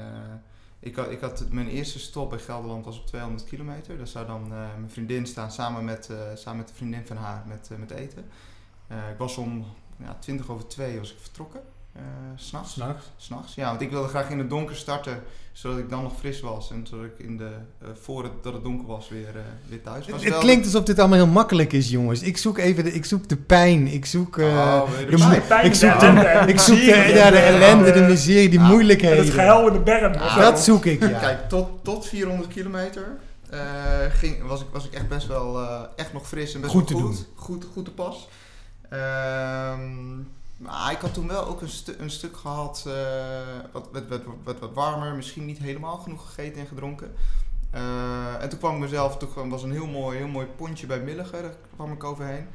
ik, had, ik had mijn eerste stop bij Gelderland was op 200 kilometer. Daar zou dan eh, mijn vriendin staan samen met, eh, samen met de vriendin van haar met, met eten. Eh, ik was om ja, 20 over 2 was ik vertrokken. Eh, s s'nachts. s'nachts? S'nachts, ja. Want ik wilde graag in het donker starten, zodat ik dan nog fris was. En zodat ik in de, eh, voor het, dat het donker was weer, eh, weer thuis was. Het klinkt alsof dit allemaal heel makkelijk is, jongens. Ik zoek even de, ik zoek de pijn. Ik zoek, eh, Oh, de pijn, ik zoek de ik zoek ja, de ellende, de miserie, die moeilijkheden. het gehuil in de berm. Dat zoek ik, ja. Kijk, tot, tot 400 kilometer eh, ging, was, ik, was ik echt best wel eh, echt nog fris en best Goed wel te goed. doen. Goed, goed te pas. Ehm, maar ik had toen wel ook een, een stuk gehad, eh, wat, wat, wat, wat, wat warmer, misschien niet helemaal genoeg gegeten en gedronken. Eh, en toen kwam ik mezelf, toen was een heel mooi, heel mooi pontje bij Milligen, daar kwam ik overheen.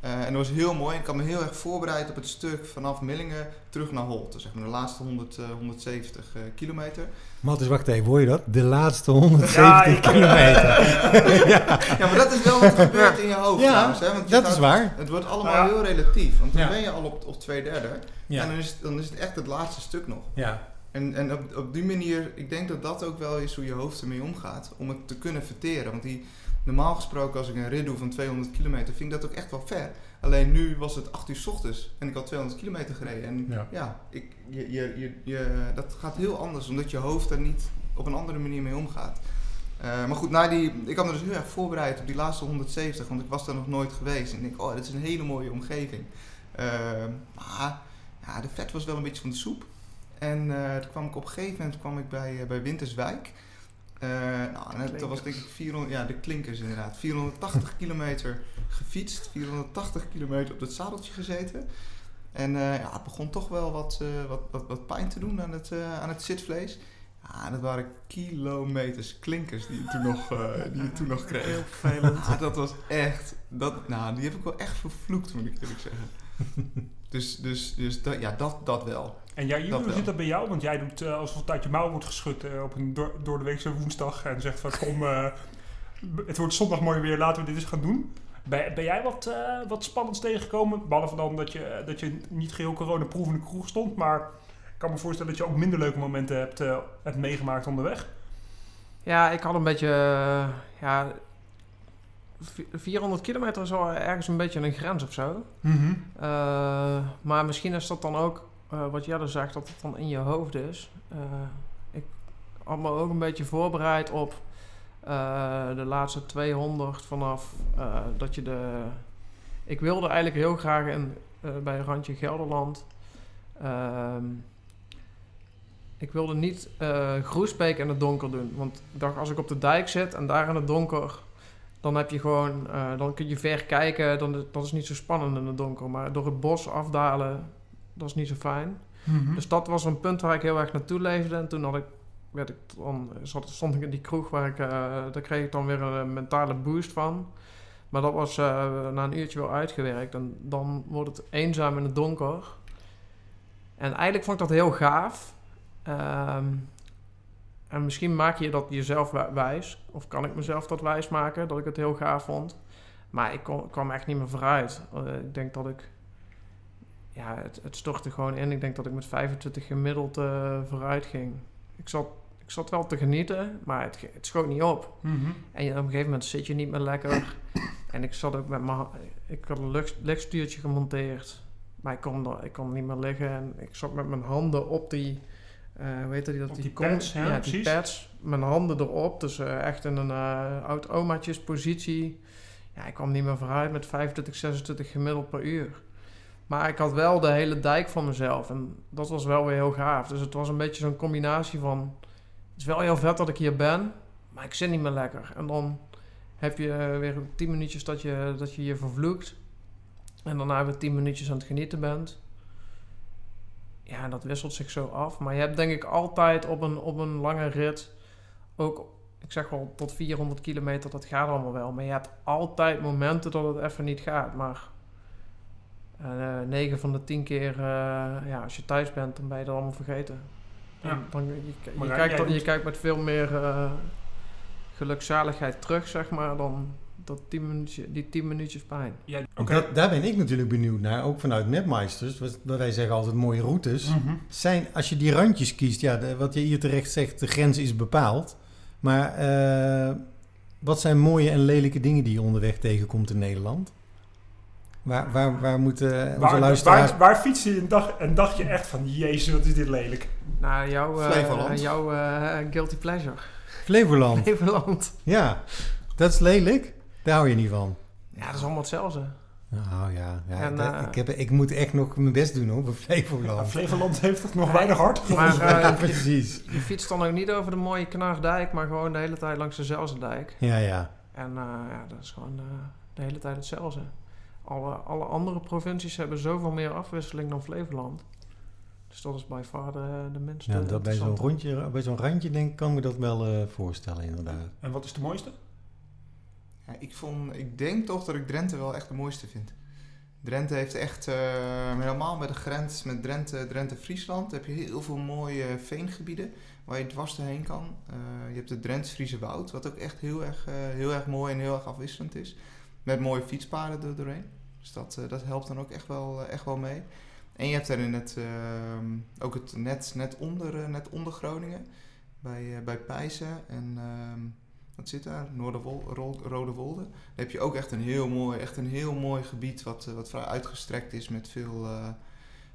Eh, en dat was heel mooi. Ik had me heel erg voorbereid op het stuk vanaf Millingen terug naar Holte. Zeg maar de laatste 100, eh, 170 eh, kilometer. Matthijs, wacht even, hoor je dat? De laatste 170 Ja, ik- kilometer. ja, Ja, maar dat is wel wat er gebeurt in je hoofd Ja, trouwens. Hè? Want je dat gaat- is waar. Het wordt allemaal Ja. heel relatief. Want dan Ja. ben je al op, op twee derde. En dan is, het- dan is het echt het laatste stuk nog. ja. En, en op, op die manier, ik denk dat dat ook wel is hoe je hoofd ermee omgaat. Om het te kunnen verteren. Want die, normaal gesproken als ik een rit doe van 200 kilometer, vind ik dat ook echt wel ver. Alleen nu was het 8 uur 's ochtends en ik had 200 kilometer gereden. En Ja. ja, ik, je, je, je, je, dat gaat heel anders. Omdat je hoofd er niet op een andere manier mee omgaat. Eh, maar goed, na die, ik had me dus heel erg voorbereid op die laatste 170, want ik was daar nog nooit geweest. En ik denk, oh, dit is een hele mooie omgeving. Eh, maar ja, de vet was wel een beetje van de soep. En eh, toen kwam ik op een gegeven moment kwam ik bij, bij Winterswijk. Eh, nou, dat was denk ik 400, ja, de klinkers inderdaad. 480 kilometer gefietst, 480 kilometer op het zadeltje gezeten. En eh, ja, het begon toch wel wat, eh, wat, wat, wat pijn te doen aan het, aan het zitvlees. Ja, dat waren kilometers klinkers die je toen nog, die je toen nog kreeg. Heel vervelend. Dat was echt, dat, nou, die heb ik wel echt vervloekt, moet ik eerlijk zeggen. dus dus, dus dat, ja, dat, dat wel. En jij, hoe zit dat bij jou? Want jij doet eh, alsof het uit je mouw wordt geschud eh, op een door, door de weekse woensdag en zegt van kom, eh, het wordt zondag mooi weer, laten we dit eens gaan doen. Ben, ben jij wat, eh, wat spannends tegengekomen? Behalve dan dat je, dat je niet geheel coronaproof in de kroeg stond. Maar ik kan me voorstellen dat je ook minder leuke momenten hebt, eh, hebt meegemaakt onderweg. Ja, ik had een beetje... ja, 400 kilometer is wel ergens een beetje een grens of zo. Eh, maar misschien is dat dan ook, eh, wat Jelle zegt, dat het dan in je hoofd is. Eh, ik had me ook een beetje voorbereid op de laatste 200 vanaf dat je de... Ik wilde eigenlijk heel graag in, bij Randje Gelderland... ehm, ik wilde niet Groesbeek in het donker doen. Want ik dacht, als ik op de dijk zit en daar in het donker... Dan heb je gewoon, eh, dan kun je ver kijken. Dan, dat is niet zo spannend in het donker. Maar door het bos afdalen, dat is niet zo fijn. Dus dat was een punt waar ik heel erg naartoe leefde. En toen had ik, werd ik dan, zat, stond ik in die kroeg waar ik, eh, daar kreeg ik dan weer een mentale boost van. Maar dat was eh, na een uurtje wel uitgewerkt. En dan wordt het eenzaam in het donker. En eigenlijk vond ik dat heel gaaf. Ehm, en misschien maak je dat jezelf wijs. Of kan ik mezelf dat wijs maken, dat ik het heel gaaf vond. Maar ik kon, kwam echt niet meer vooruit. Eh, ik denk dat ik... Ja, het, het stortte gewoon in. Ik denk dat ik met 25 gemiddeld eh, vooruit ging. Ik zat, ik zat wel te genieten, maar het, het schoot niet op. Mhm. En op een gegeven moment zit je niet meer lekker. en ik zat ook met mijn... Ik had een lichtstuurtje gemonteerd. Maar ik kon, er, ik kon niet meer liggen. En ik zat met mijn handen op die... eh hoe heet dat? Op die, die pads, ja, die pads. Mijn handen erop. Dus eh, echt in een eh oud omaatjes positie. Ja, ik kwam niet meer vooruit met 25, 26 gemiddeld per uur. Maar ik had wel de hele dijk van mezelf. En dat was wel weer heel gaaf. Dus het was een beetje zo'n combinatie van... Het is wel heel vet dat ik hier ben, maar ik zit niet meer lekker. En dan heb je eh, weer 10 minuutjes dat je, dat je je vervloekt. En daarna weer 10 minuutjes aan het genieten bent. Ja, dat wisselt zich zo af. Maar je hebt denk ik altijd op een, op een lange rit... Ook, ik zeg wel tot 400 kilometer, dat gaat allemaal wel. Maar je hebt altijd momenten dat het even niet gaat. Maar eh 9 van de 10 keer, eh, ja, als je thuis bent, dan ben je dat allemaal vergeten. Dan, Ja. dan, je, kijkt, dan- je kijkt met veel meer eh, gelukzaligheid terug, zeg maar, dan dat 10 minuutjes, die 10 minuutjes pijn. Ja, Dat, daar ben ik natuurlijk benieuwd naar, ook vanuit Mapmeisters. Wat, wat wij zeggen altijd mooie routes. Mhm. Zijn, als je die randjes kiest, ja, de- wat je hier terecht zegt, de grens is bepaald. Maar eh, wat zijn mooie en lelijke dingen die je onderweg tegenkomt in Nederland? Waar, waar, waar moeten onze Waar, luisteraars... waar, waar fiets je en dacht, en dacht je echt van, jezus, wat is dit lelijk. Nou, jouw, eh, Flevoland. jouw eh, guilty pleasure. Flevoland. Flevoland. Ja, dat is lelijk. Daar hou je niet van. Ja, dat is allemaal hetzelfde. Nou ja, ja En, dat- eh, ik, heb, ik moet echt nog mijn best doen hoor, voor Flevoland. Flevoland heeft toch nog weinig hard? Maar Ja, eh, precies. je fietst dan ook niet over de mooie Knardijk, maar gewoon de hele tijd langs de Zelzendijk. Ja, ja. En eh, ja, dat is gewoon eh, de hele tijd hetzelfde. Alle, alle andere provincies hebben zoveel meer afwisseling dan Flevoland. Dus dat is bij far de, de minste. ja dat bij zo'n rondje, bij zo'n randje denk ik, kan ik me dat wel eh, voorstellen inderdaad. En wat is de mooiste? Ja, ik, vond, ik denk toch dat ik Drenthe wel echt de mooiste vind. Drenthe heeft echt, eh, helemaal bij de grens met Drenthe, Drenthe-Friesland, heb je heel veel mooie veengebieden waar je dwars doorheen kan. Eh, je hebt het Drents-Friese Woud, wat ook echt heel erg, eh, heel erg mooi en heel erg afwisselend is. Met mooie fietspaden er doorheen. Dus dat, dat helpt dan ook echt wel, echt wel mee. En je hebt daarin het, ehm, ook het net, net, onder, net onder Groningen, bij, bij Pijzen en... wat zit daar? Noorderwol, Ro- Rode Wolde. Dan heb je ook echt een heel mooi, echt een heel mooi gebied wat, eh, wat vrij uitgestrekt is met veel, eh,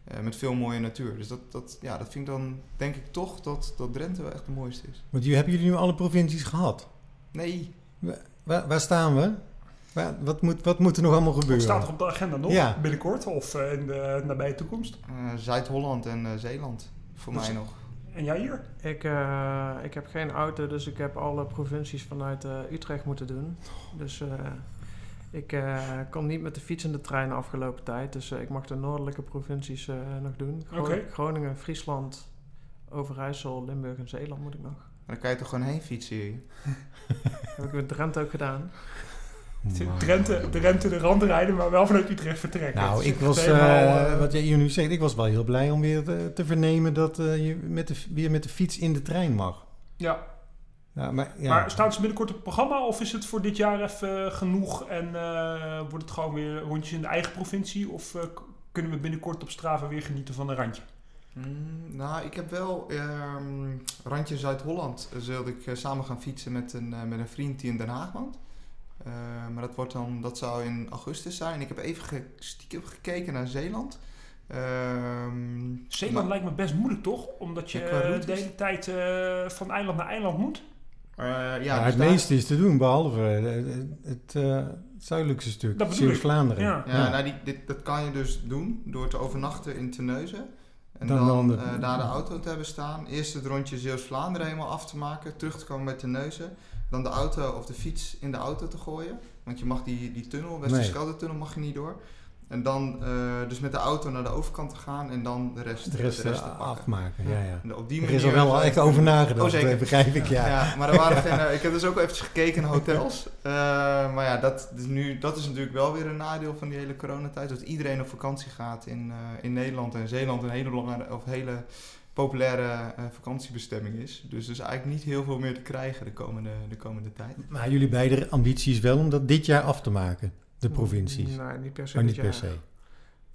eh, met veel mooie natuur. Dus dat, dat, ja, dat vind ik dan, denk ik toch, dat, dat Drenthe wel echt de mooiste is. Want jullie, hebben jullie nu alle provincies gehad? Nee, Waar, waar staan we? Waar, wat, moet, wat moet er nog allemaal Wat gebeuren? staat er op de agenda nog? Ja. Binnenkort of in de nabije toekomst? eh, Zuid-Holland en eh, Zeeland voor mij nog. En jij hier? Ik, eh, ik heb geen auto, dus ik heb alle provincies vanuit eh, Utrecht moeten doen. Dus eh, ik eh, kon niet met de fiets in de trein de afgelopen tijd. Dus ik mag de noordelijke provincies eh, nog doen. Gro-. Groningen, Friesland, Overijssel, Limburg en Zeeland moet ik nog. Dan kan je toch gewoon heen fietsen hier. heb ik met Drenthe ook gedaan. Man. Drenthe, Drenthe de rand rijden, maar wel vanuit Utrecht vertrekken. Nou, ik was, eh, eh, wat jij hier nu zegt, ik was wel heel blij om weer te, te vernemen dat eh, je met de, weer met de fiets in de trein mag. Ja, Ja, maar, ja. Maar staan ze binnenkort op het programma of is het voor dit jaar even genoeg en eh, wordt het gewoon weer rondjes in de eigen provincie? Of kunnen we binnenkort op Strava weer genieten van een randje? Mm, nou, ik heb wel ehm, randje Zuid-Holland. Zulde ik samen gaan fietsen met een, met een vriend die in Den Haag woont. Eh, maar dat, wordt dan, dat zou in augustus zijn. Ik heb even ge- stiekem gekeken naar Zeeland. Ehm, Zeeland maar- lijkt me best moeilijk toch? Omdat je Ja, de hele tijd eh, van eiland naar eiland moet. eh, ja, Ja, dus het daar- meeste is te doen, behalve eh, het, eh, het zuidelijkste stuk. Zeeuws-Vlaanderen. Ja. Ja, Nou, die, dit, dat kan je dus doen door te overnachten in Terneuzen. En Dan dan, de- eh, daar de auto te hebben staan. Eerst het rondje Zeeuws-Vlaanderen helemaal af te maken. Terug te komen bij Terneuzen. Dan de auto of de fiets in de auto te gooien. Want je mag die, die tunnel, Westerschelde-tunnel, mag je niet door. En dan eh, dus met de auto naar de overkant te gaan. En dan de rest, De rest, de rest eh, te pakken. afmaken, ja, ja. En op die Er manier is er wel echt over nagedacht, Oh, begrijp ik, ja. ja. maar er waren geen, eh, ik heb dus ook eventjes gekeken naar hotels. Maar ja, dat, is nu, dat is natuurlijk wel weer een nadeel van die hele coronatijd. Dat iedereen op vakantie gaat in, in Nederland en Zeeland een hele, belangrijke, of hele populaire eh, vakantiebestemming is. Dus er is eigenlijk niet heel veel meer te krijgen de komende, de komende tijd. Maar jullie beide ambitie is wel om dat dit jaar af te maken, de provincies. Nee, niet per se Maar niet per se.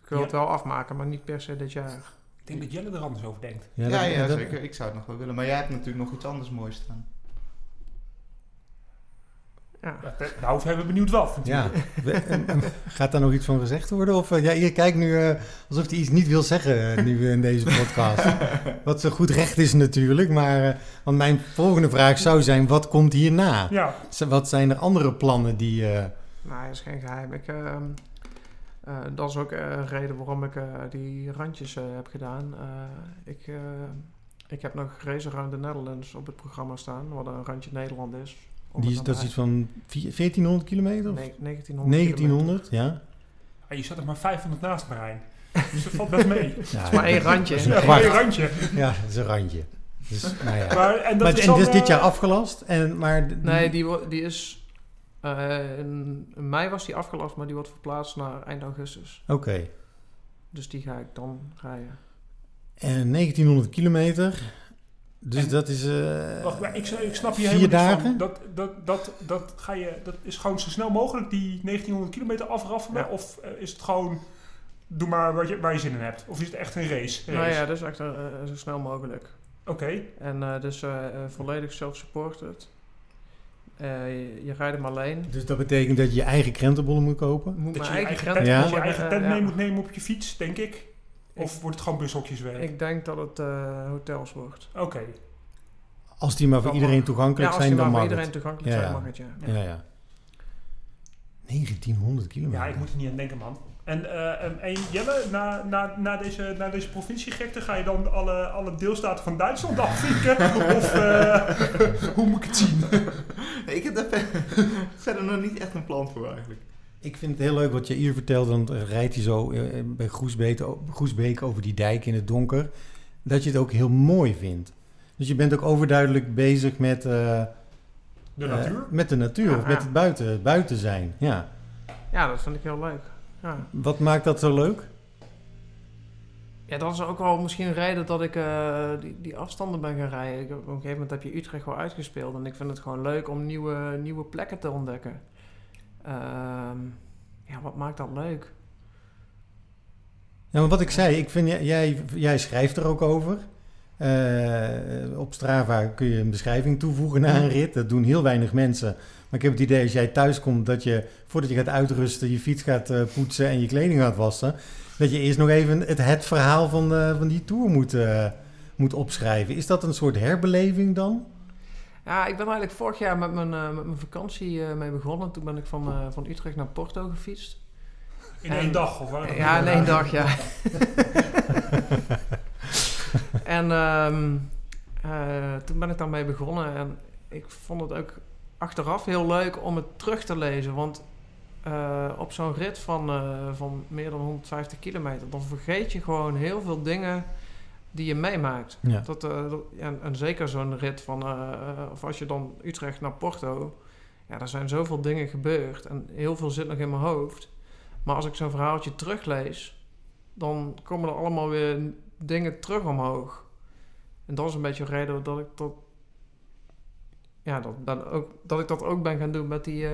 Ik wil Ja. het wel afmaken, maar niet per se dit jaar. Ik denk dat Jelle er anders over denkt. Ja, dat- ja, dat- zeker. Ik zou het nog wel willen. Maar jij hebt natuurlijk nog iets anders moois staan. Ja. Nou, zijn we benieuwd wat. Ja, We- en- en gaat daar nog iets van gezegd worden? Of eh, ja, je kijkt nu eh, alsof hij iets niet wil zeggen eh, nu in deze podcast. wat zo goed recht is natuurlijk. Maar eh, want mijn volgende vraag zou zijn: wat komt hierna? Ja, Wat zijn er andere plannen die. eh, Nee, dat is geen geheim. Ik, ehm, eh, dat is ook een reden waarom ik eh, die randjes heb gedaan. Eh, ik, eh, ik heb nog Race Around the Netherlands op het programma staan, wat een randje Nederland is. Die het is, dat is iets van vier- 1400 kilometer? Of Nee, 1900 1900, ja. Ah, je zat er maar 500 naast, Marijn. Dus dat valt best mee. ja is maar één randje. Dat is een Ja, een randje. Ja, dat is een randje. Dus, nou ja. Maar, en dat Maar, is en dit eh, jaar afgelast? En, maar Nee, die, die is... eh, in, in mei was die afgelast, maar die wordt verplaatst naar eind augustus. Oké. Dus die ga ik dan rijden. En 1900 kilometer. Dus En- dat is. eh, Wacht, maar ik, ik snap vier helemaal dagen? Dat, dat, dat, dat, ga je, dat is gewoon zo snel mogelijk die 1900 kilometer afraffelen? Ja. Of eh, is het gewoon, doe maar waar je, waar je zin in hebt? Of is het echt een race? Nou ja, dus echt eh, zo snel mogelijk. Oké, En eh, dus eh, eh, volledig self-supported. Eh, je, je rijdt hem alleen. Dus dat betekent dat je je eigen krentenbollen moet kopen? Moet dat mijn je je eigen eigen grens tent, Ja. dat je eigen eh, tent ja. mee moet nemen op je fiets, denk ik. Of wordt het gewoon bushokjeswerk? Ik denk dat het eh, hotels wordt. Oké, Als die maar voor Dan iedereen mag. toegankelijk Ja, als zijn, die dan maar mag voor iedereen het. toegankelijk Ja, zijn, ja. mag het, ja. Ja, ja. 1900 kilometer. ja, ik moet er niet aan denken, man. En, eh, en, en Jelle, na, na, na, deze, na deze provinciegekte ga je dan alle, alle deelstaten van Duitsland afvinken? of eh, hoe moet ik het zien? Ik heb daar verder nog niet echt een plan voor eigenlijk. Ik vind het heel leuk wat je hier vertelt. Dan rijdt hij zo eh, bij Groesbeek, Groesbeek over die dijk in het donker. Dat je het ook heel mooi vindt. Dus je bent ook overduidelijk bezig met, eh, De eh, natuur? met de natuur. Ja, of met het buiten, buiten zijn. Ja. Ja, dat vind ik heel leuk. Ja. Wat maakt dat zo leuk? Ja, dat is ook wel misschien een reden dat ik eh, die, die afstanden ben gaan rijden. Op een gegeven moment heb je Utrecht wel uitgespeeld. En ik vind het gewoon leuk om nieuwe, nieuwe plekken te ontdekken. Ehm, ja, wat maakt dat leuk? Ja, maar wat ik zei, ik vind, jij- jij, schrijft er ook over. Eh, op Strava kun je een beschrijving toevoegen na een rit. Dat doen heel weinig mensen. Maar ik heb het idee als jij thuis komt dat je, voordat je gaat uitrusten, je fiets gaat eh, poetsen en je kleding gaat wassen. Dat je eerst nog even het, het verhaal van, de, van die tour moet, eh, moet opschrijven. Is dat een soort herbeleving dan? Ja, ik ben eigenlijk vorig jaar met mijn, eh, met mijn vakantie eh, mee begonnen. Toen ben ik van, eh, van Utrecht naar Porto gefietst. In en- één dag? Of waar? Ja, in één dag, ja. en ehm, eh, toen ben ik daarmee begonnen. En ik vond het ook achteraf heel leuk om het terug te lezen. Want op zo'n rit van, van meer dan 150 kilometer... dan vergeet je gewoon heel veel dingen die je meemaakt. Ja. Dat, eh, dat- ja, en, zeker zo'n rit van... eh, eh, of als je dan Utrecht naar Porto... Ja, er zijn zoveel dingen gebeurd. En heel veel zit nog in mijn hoofd. Maar als ik zo'n verhaaltje teruglees, dan komen er allemaal weer dingen terug omhoog. En dat is een beetje de reden dat ik dat ja, dat, dan ook, dat ik dat ook ben gaan doen met die,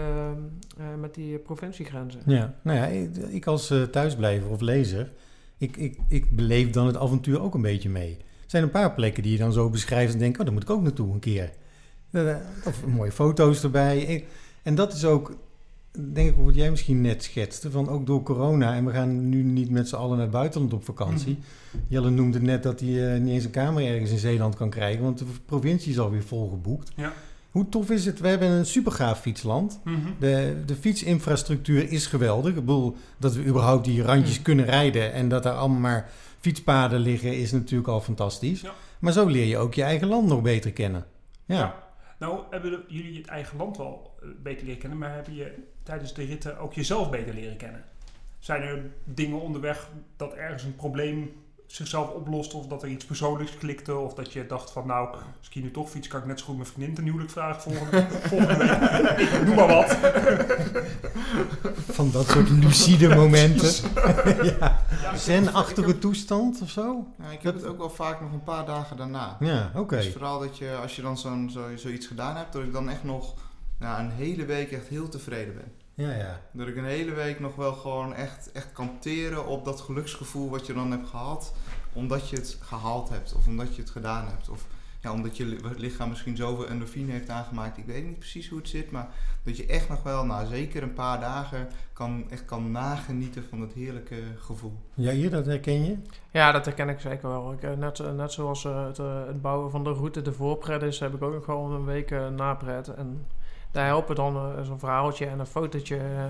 met die provinciegrenzen. Ja, nou ja, ik, ik als thuisblijver of lezer, ik, ik, ik beleef dan het avontuur ook een beetje mee. Er zijn een paar plekken die je dan zo beschrijft en denkt, oh, daar moet ik ook naartoe een keer. Eh, Of mooie foto's erbij. En- dat is ook, denk ik, wat jij misschien net schetste, van ook door corona. En we gaan nu niet met z'n allen naar het buitenland op vakantie. Jelle noemde net dat hij eh, niet eens een kamer ergens in Zeeland kan krijgen, want de provincie is alweer volgeboekt. Ja. Hoe tof is het? We hebben een supergaaf fietsland. Mhm. De, de fietsinfrastructuur is geweldig. Ik bedoel, dat we überhaupt die randjes Mm. kunnen rijden en dat er allemaal maar fietspaden liggen, is natuurlijk al fantastisch. Ja. Maar zo leer je ook je eigen land nog beter kennen. Ja. Ja. Nou, hebben jullie het eigen land wel eh, beter leren kennen, maar hebben je tijdens de ritten ook jezelf beter leren kennen? Zijn er dingen onderweg dat ergens een probleem zichzelf oplost, of dat er iets persoonlijks klikte, of dat je dacht van nou, als ik hier nu toch fiets, kan ik net zo goed mijn vriendin ten huwelijk vragen volgende, volgende week. Noem maar wat. Van dat soort lucide momenten. ja. Zen-achtige toestand of zo? Ja, ik heb het ook wel vaak nog een paar dagen daarna. Ja, oké. Dus vooral dat je, als je dan zo'n, zo, zoiets gedaan hebt, dat ik dan echt nog nou, een hele week echt heel tevreden ben. Ja, ja. Dat ik een hele week nog wel gewoon echt, echt kan teren op dat geluksgevoel wat je dan hebt gehad. Omdat je het gehaald hebt of omdat je het gedaan hebt. Of ja, omdat je li- lichaam misschien zoveel endorfine heeft aangemaakt. Ik weet niet precies hoe het zit, maar dat je echt nog wel, na zeker een paar dagen, kan, echt kan nagenieten van het heerlijke gevoel. Ja, hier, dat herken je? Ja, dat herken ik zeker wel. Ik, eh, net, net zoals eh, het, eh, het bouwen van de route de voorpret is, heb ik ook nog gewoon een week napret. En daar helpen dan eh, zo'n verhaaltje en een fotootje, eh,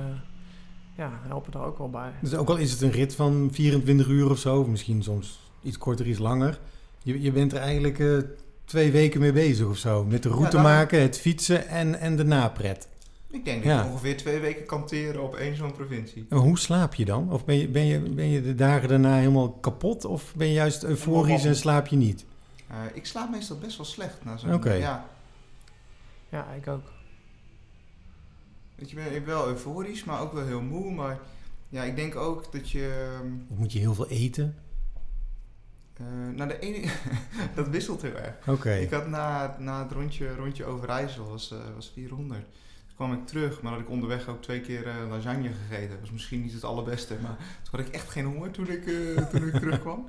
ja, helpen daar ook wel bij. Dus ook al is het een rit van 24 uur of zo, of misschien soms iets korter, iets langer. Je, je bent er eigenlijk eh, twee weken mee bezig of zo. Met de route maken, het fietsen en, en de napret. Ik denk dat Ja. je ongeveer twee weken kan teren op één zo'n provincie. En hoe slaap je dan? Of ben je, ben, je, ben je de dagen daarna helemaal kapot? Of ben je juist euforisch en slaap je niet? Eh, ik slaap meestal best wel slecht na zo'n... Oké. Ja, Ja, ik ook. Weet je, ik ben ik ben wel euforisch, maar ook wel heel moe. Maar ja, ik denk ook dat je... ehm, Of moet je heel veel eten? eh nou, de ene... dat wisselt heel erg. Oké. Ik had na, na het rondje, rondje Overijssel, was, eh, was 400. Toen kwam ik terug, maar had ik onderweg ook twee keer eh, lasagne gegeten. Dat was misschien niet het allerbeste, maar toen had ik echt geen honger toen ik, toen ik terugkwam.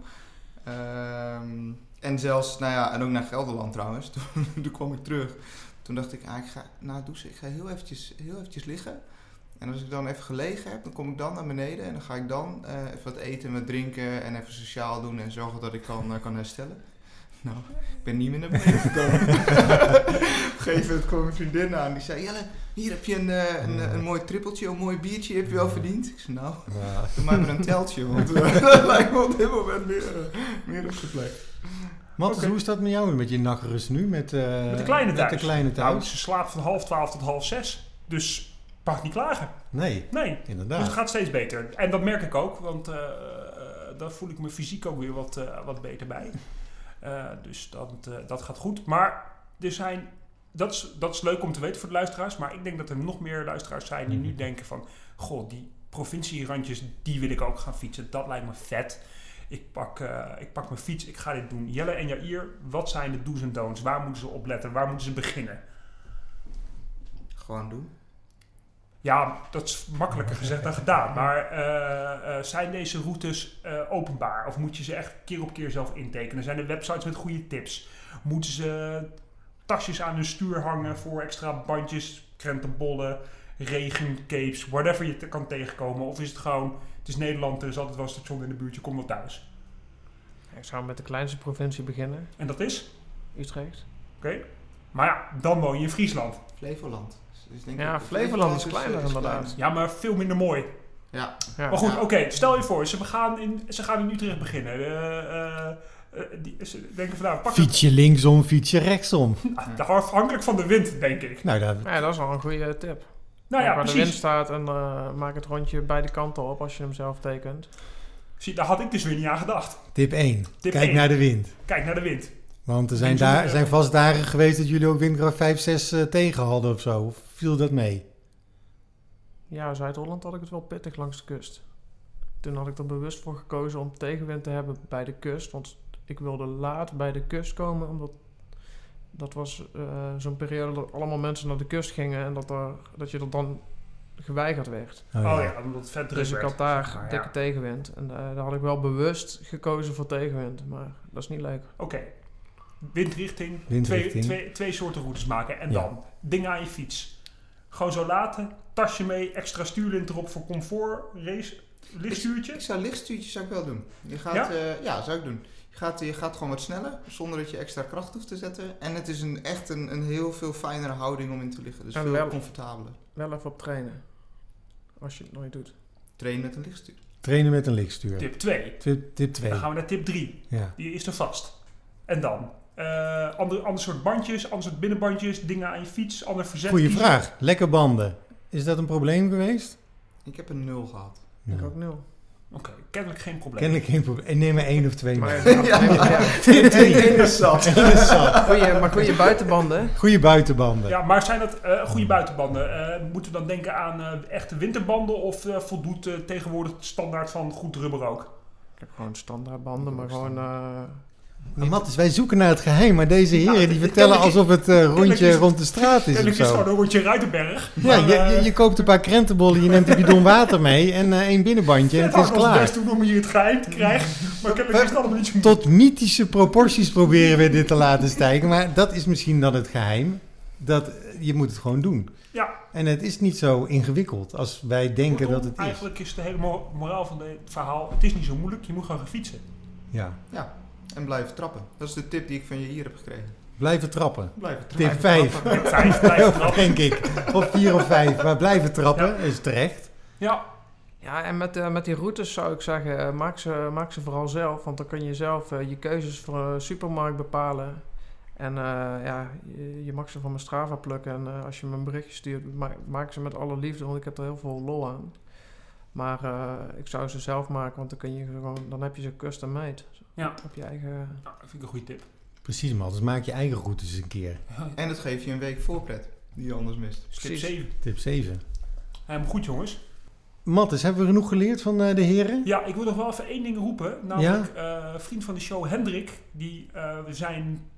Ehm, en zelfs, nou ja, en ook naar Gelderland trouwens. Toen, toen kwam ik terug. Toen dacht ik, ah, ik ga na het douchen, ik ga heel eventjes, heel eventjes liggen. En als ik dan even gelegen heb, dan kom ik dan naar beneden. En dan ga ik dan eh, even wat eten en wat drinken en even sociaal doen en zorgen dat ik kan, eh, kan herstellen. Nou, ik ben niet meer naar beneden gekomen. Op een gegeven moment kwam mijn vriendin aan. Die zei, Jelle, hier heb je een, eh, een, een mooi trippeltje, een mooi biertje, heb je wel verdiend. Ik zei, nou, Ja. doe maar maar een teltje, want dat lijkt me op dit moment meer, meer op de plek. Oké. hoe is dat met jou met je nachtrust nu? Met, eh, Met de kleine met thuis. de kleine Nou, ze slaapt van half twaalf tot half zes. Dus mag niet klagen. Nee, Nee. Dus het inderdaad. gaat steeds beter. En dat merk ik ook, want eh, eh, daar voel ik me fysiek ook weer wat, wat beter bij. Dus dat, dat gaat goed. Maar er zijn, dat is, dat is leuk om te weten voor de luisteraars. Maar ik denk dat er nog meer luisteraars zijn die nu Mhm. denken van... Goh, die provincierandjes, die wil ik ook gaan fietsen. Dat lijkt me vet. Ik pak, eh, ik pak mijn fiets, ik ga dit doen. Jelle en Jair, wat zijn de do's en don'ts? Waar moeten ze op letten? Waar moeten ze beginnen? Gewoon doen. Ja, dat is makkelijker gezegd dan gedaan. Maar eh, eh, zijn deze routes openbaar? Of moet je ze echt keer op keer zelf intekenen? Zijn er websites met goede tips? Moeten ze tasjes aan hun stuur hangen voor extra bandjes, krentenbollen, regencapes, whatever je te- kan tegenkomen? Of is het gewoon, het is Nederland, er is altijd wel een station in de buurt, je komt wel thuis. Ik zou met de kleinste provincie beginnen, En dat is? Utrecht. Oké. Maar ja, dan woon je in Friesland. Flevoland. Dus denk Ja, ik- Flevoland is kleiner inderdaad. klein. Ja, maar veel minder mooi. Ja, Ja. Maar goed, Ja. oké, stel je voor, ze gaan in, ze gaan in Utrecht beginnen. Eh, eh, eh, die, ze denken van nou, pak het. Fiets je linksom, fiets je rechtsom. Ah, afhankelijk van de wind, denk ik. Nou, dat, ja, dat is wel een goede tip. Nou ja, waar de wind precies. staat en eh, maak het rondje beide kanten op als je hem zelf tekent. Zie, daar had ik dus weer niet aan gedacht. tip 1. Tip Kijk naar de wind. Kijk naar de wind. Want er zijn, daar, zijn vast dagen geweest dat jullie ook windkracht 5, 6 eh, tegen hadden of zo. Of viel dat mee? Ja, Zuid-Holland had ik het wel pittig langs de kust. Toen had ik er bewust voor gekozen om tegenwind te hebben bij de kust. Want ik wilde laat bij de kust komen, omdat Dat was eh, zo'n periode dat allemaal mensen naar de kust gingen en dat, er, dat je er dan geweigerd werd. Oh ja, omdat het vet druk Dus ik had daar zeg maar, dikke ja. tegenwind. En eh, daar had ik wel bewust gekozen voor tegenwind. Maar dat is niet leuk. Oké. Windrichting. Windrichting. Twee, twee, twee soorten routes maken. En Ja. dan dingen aan je fiets. Gewoon zo laten. Tasje mee. Extra stuurlint erop voor comfort. Race. Lichtstuurtje. Ik zou lichtstuurtjes zou ik wel doen. Je gaat, Ja? ja? ja, zou ik doen. Je gaat, je gaat gewoon wat sneller, zonder dat je extra kracht hoeft te zetten. En het is een, echt een, een heel veel fijnere houding om in te liggen. Dus En veel wel- comfortabeler. Wel even op trainen. Als je het nooit doet. Train met een lichtstuur. Trainen met een lichtstuur. Tip 2. Tip, tip 2. Dan gaan we naar tip 3. Ja. Die is er vast. En dan? eh ander, ander soort bandjes, ander soort binnenbandjes, dingen aan je fiets, ander verzet. Goeie kiezen. vraag. Lekker banden. Is dat een probleem geweest? Ik heb een nul gehad. Ik Ja. ook nul. Oké, kennelijk geen probleem. Kennelijk geen probleem. Ik neem er één of twee Maar, mee. ja. Eén is zat. Goeie, maar goede buitenbanden. Goeie buitenbanden. Ja, maar zijn dat eh, goede buitenbanden? Eh, moeten we dan denken aan eh, echte winterbanden of eh, voldoet eh, tegenwoordig het standaard van goed rubber ook? Ik heb gewoon standaard banden, maar gewoon... Maar Mattis, wij zoeken naar het geheim, maar deze heren Nou, die het- vertellen alsof het eh, rondje is- rond de straat is of Kennelijk is gewoon een rondje Ruitenberg. Ja, maar, je, eh, je, je koopt een paar krentenbollen, je neemt een bidon water mee en eh, één binnenbandje en ja, het is ik klaar. best doen om hier het geheim te krijgen. Maar kennelijk is het allemaal niet zo Tot mythische proporties proberen we dit te laten stijgen, maar dat is misschien dan het geheim. Dat je moet het gewoon doen. Ja. En het is niet zo ingewikkeld als wij denken Kortom, dat het is. Eigenlijk is de hele mo- moraal van het verhaal, het is niet zo moeilijk, je moet gewoon gaan fietsen. Ja. En blijven trappen. Dat is de tip die ik van je hier heb gekregen. Blijven trappen. Blijven Tip trappen. 5. Tip 5, blijf trappen. denk ik. Of 4 of 5. Maar blijven trappen is terecht. Ja, Ja, en met, eh, met die routes zou ik zeggen, eh, maak ze, maak ze vooral zelf. Want dan kun je zelf eh, je keuzes voor een supermarkt bepalen. En eh, ja, je, je mag ze van mijn Strava plukken. En eh, als je me een berichtje stuurt, ma maak ze met alle liefde, want ik heb er heel veel lol aan. Maar eh, ik zou ze zelf maken, want dan, kun je gewoon, dan heb je ze custom made. Ja. Op je eigen... Nou, dat vind ik een goede tip. Precies, man. Dus maak je eigen routes een keer. En het geeft je een week voorpret. Die je anders mist. Tip Precies. 7. Tip 7. Helemaal goed jongens. Mattis, hebben we genoeg geleerd van eh, de heren? Ja, ik wil nog wel even één ding roepen. Namelijk, eh, vriend van de show Hendrik, die eh, we zijn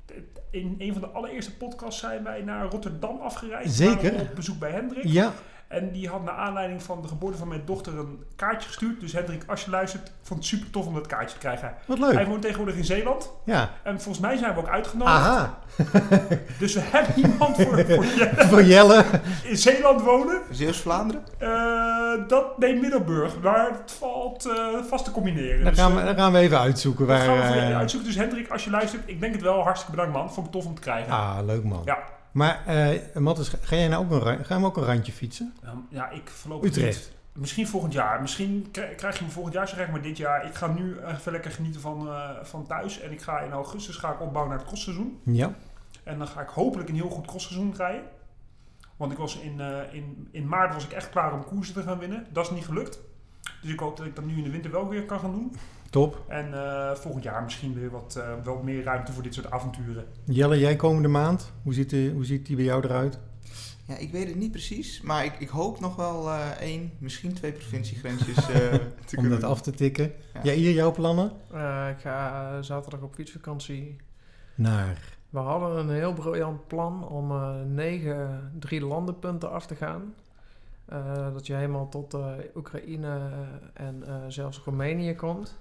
in een van de allereerste podcasts zijn wij naar Rotterdam afgereisd. Zeker. Op bezoek bij Hendrik. Ja, En die had naar aanleiding van de geboorte van mijn dochter een kaartje gestuurd. Dus Hendrik, als je luistert, ik vond het super tof om dat kaartje te krijgen. wat Hij leuk. woont tegenwoordig in Zeeland. Ja, En volgens mij zijn we ook uitgenodigd. aha. Dus we hebben iemand voor, voor je Voor Jelle. in Zeeland wonen. Zeeuws-Vlaanderen? Eh, dat, nee, Middelburg. Maar het valt eh, vast te combineren. Dan Dus, gaan we, eh, dan gaan we even uitzoeken dat waar... gaan we eh, uitzoeken. Dus Hendrik, als je luistert, ik denk het wel. Hartstikke bedankt man. Vond ik tof om te krijgen. Ah, leuk man. Ja. Maar eh Mattis, ga jij nou ook een, ra- ga je hem ook een randje fietsen? Ehm, ja, ik voorlopig Utrecht. niet. Misschien volgend jaar. Misschien kri- krijg je me volgend jaar, zeg ik maar dit jaar. Ik ga nu even lekker genieten van, eh, van thuis. En ik ga in augustus ga ik opbouwen naar het crossseizoen. Ja. En dan ga ik hopelijk een heel goed crossseizoen rijden. Want ik was in, eh, in, in maart was ik echt klaar om koersen te gaan winnen. Dat is niet gelukt. Dus ik hoop dat ik dat nu in de winter wel weer kan gaan doen. Top. En eh, volgend jaar misschien weer wat, eh, wat meer ruimte voor dit soort avonturen. Jelle, jij komende maand, hoe ziet, de, hoe ziet die bij jou eruit? Ja, ik weet het niet precies. Maar ik, ik hoop nog wel eh, één, misschien twee provinciegrensjes eh, te Om kunnen dat af te tikken. Ja. Ja, hier jouw plannen? Eh, ik ga eh, zaterdag op fietsvakantie. Naar. We hadden een heel briljant plan om eh, negen drie landenpunten af te gaan. Eh, dat je helemaal tot eh, Oekraïne en eh, zelfs Roemenië komt.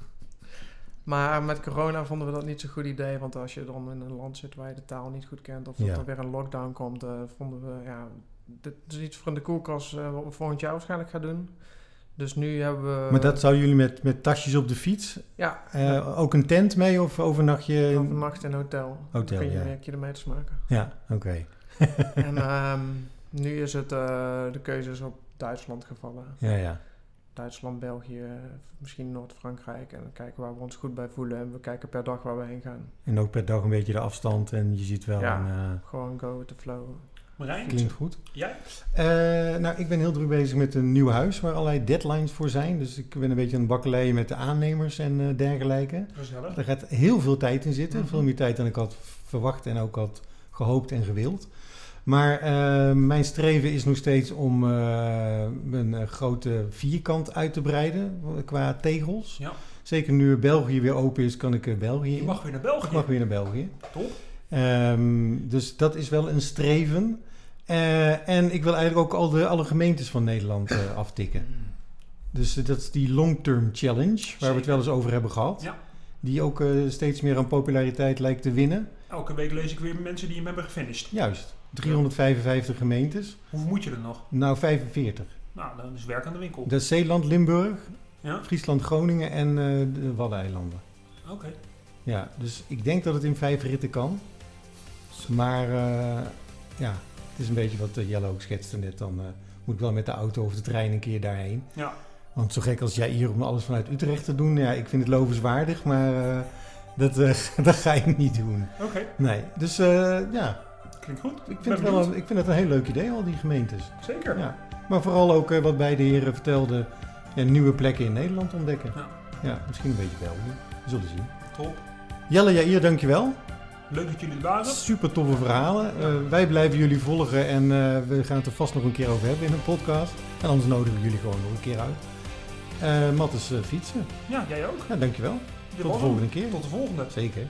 Maar met corona vonden we dat niet zo'n goed idee. Want als je dan in een land zit waar je de taal niet goed kent... of dat Ja. er weer een lockdown komt, eh, vonden we... Ja, dit is iets voor in de koelkast eh, wat we volgend jaar waarschijnlijk gaan doen. Dus nu hebben we... Maar dat zouden jullie met, met tasjes op de fiets? Ja, Eh, ook een tent mee of overnacht je... overnacht in een hotel. Hotel, Dan kun je ja. meer kilometers maken. Ja, oké. en ehm, nu is het de keuze is op Duitsland gevallen. Ja, ja. Duitsland, België, misschien Noord-Frankrijk. En dan kijken waar we ons goed bij voelen. En we kijken per dag waar we heen gaan. En ook per dag een beetje de afstand en je ziet wel Ja. een... eh, Gewoon go with the flow. Marijn, klinkt goed. jij? Eh, nou, ik ben heel druk bezig met een nieuw huis waar allerlei deadlines voor zijn. Dus ik ben een beetje aan het bakkeleien met de aannemers en eh, dergelijke. Gezellig. Er gaat heel veel tijd in zitten. Mhm. Veel meer tijd dan ik had verwacht en ook had gehoopt en gewild. Maar eh, mijn streven is nog steeds om eh, mijn eh, grote vierkant uit te breiden qua tegels. Ja. Zeker nu België weer open is, kan ik België Je mag weer naar Ik België. mag weer naar België. Top. Ehm, dus dat is wel een streven. Eh, en ik wil eigenlijk ook al de, alle gemeentes van Nederland eh, aftikken. Dus dat is die long-term challenge, waar we het wel eens over hebben gehad. Ja. Die ook steeds meer aan populariteit lijkt te winnen. Elke week lees ik weer mensen die hem hebben gefinished. Juist, 355 gemeentes. Hoeveel moet je er nog? Nou, 45. Nou, dan is werk aan de winkel. Dat is Zeeland, Limburg, Ja? Friesland, Groningen en eh, de Waddeneilanden. Oké. Ja, dus ik denk dat het in vijf ritten kan. Maar eh, ja, het is een beetje wat eh, Jelle ook schetste net. Dan moet ik wel met de auto of de trein een keer daarheen. Ja. Want zo gek als jij hier om alles vanuit Utrecht te doen, ja, ik vind het lovenswaardig, maar dat, dat ga ik niet doen. Oké, Nee, dus ja, klinkt goed. ik vind, het wel een, ik vind het een heel leuk idee, al die gemeentes. Zeker. Ja. Maar vooral ook eh, wat beide heren vertelden, ja, nieuwe plekken in Nederland ontdekken. Ja. Ja, misschien een beetje België, we zullen zien. Top. Jelle, Jair, dankjewel. Leuk dat jullie er waren. Super toffe verhalen. Eh, wij blijven jullie volgen en eh, we gaan het er vast nog een keer over hebben in een podcast. En anders nodigen we jullie gewoon nog een keer uit. Eh Mattes eh, fietsen. Ja, jij ook. Ja, dankjewel. Tot de volgende keer. Tot de volgende. Zeker.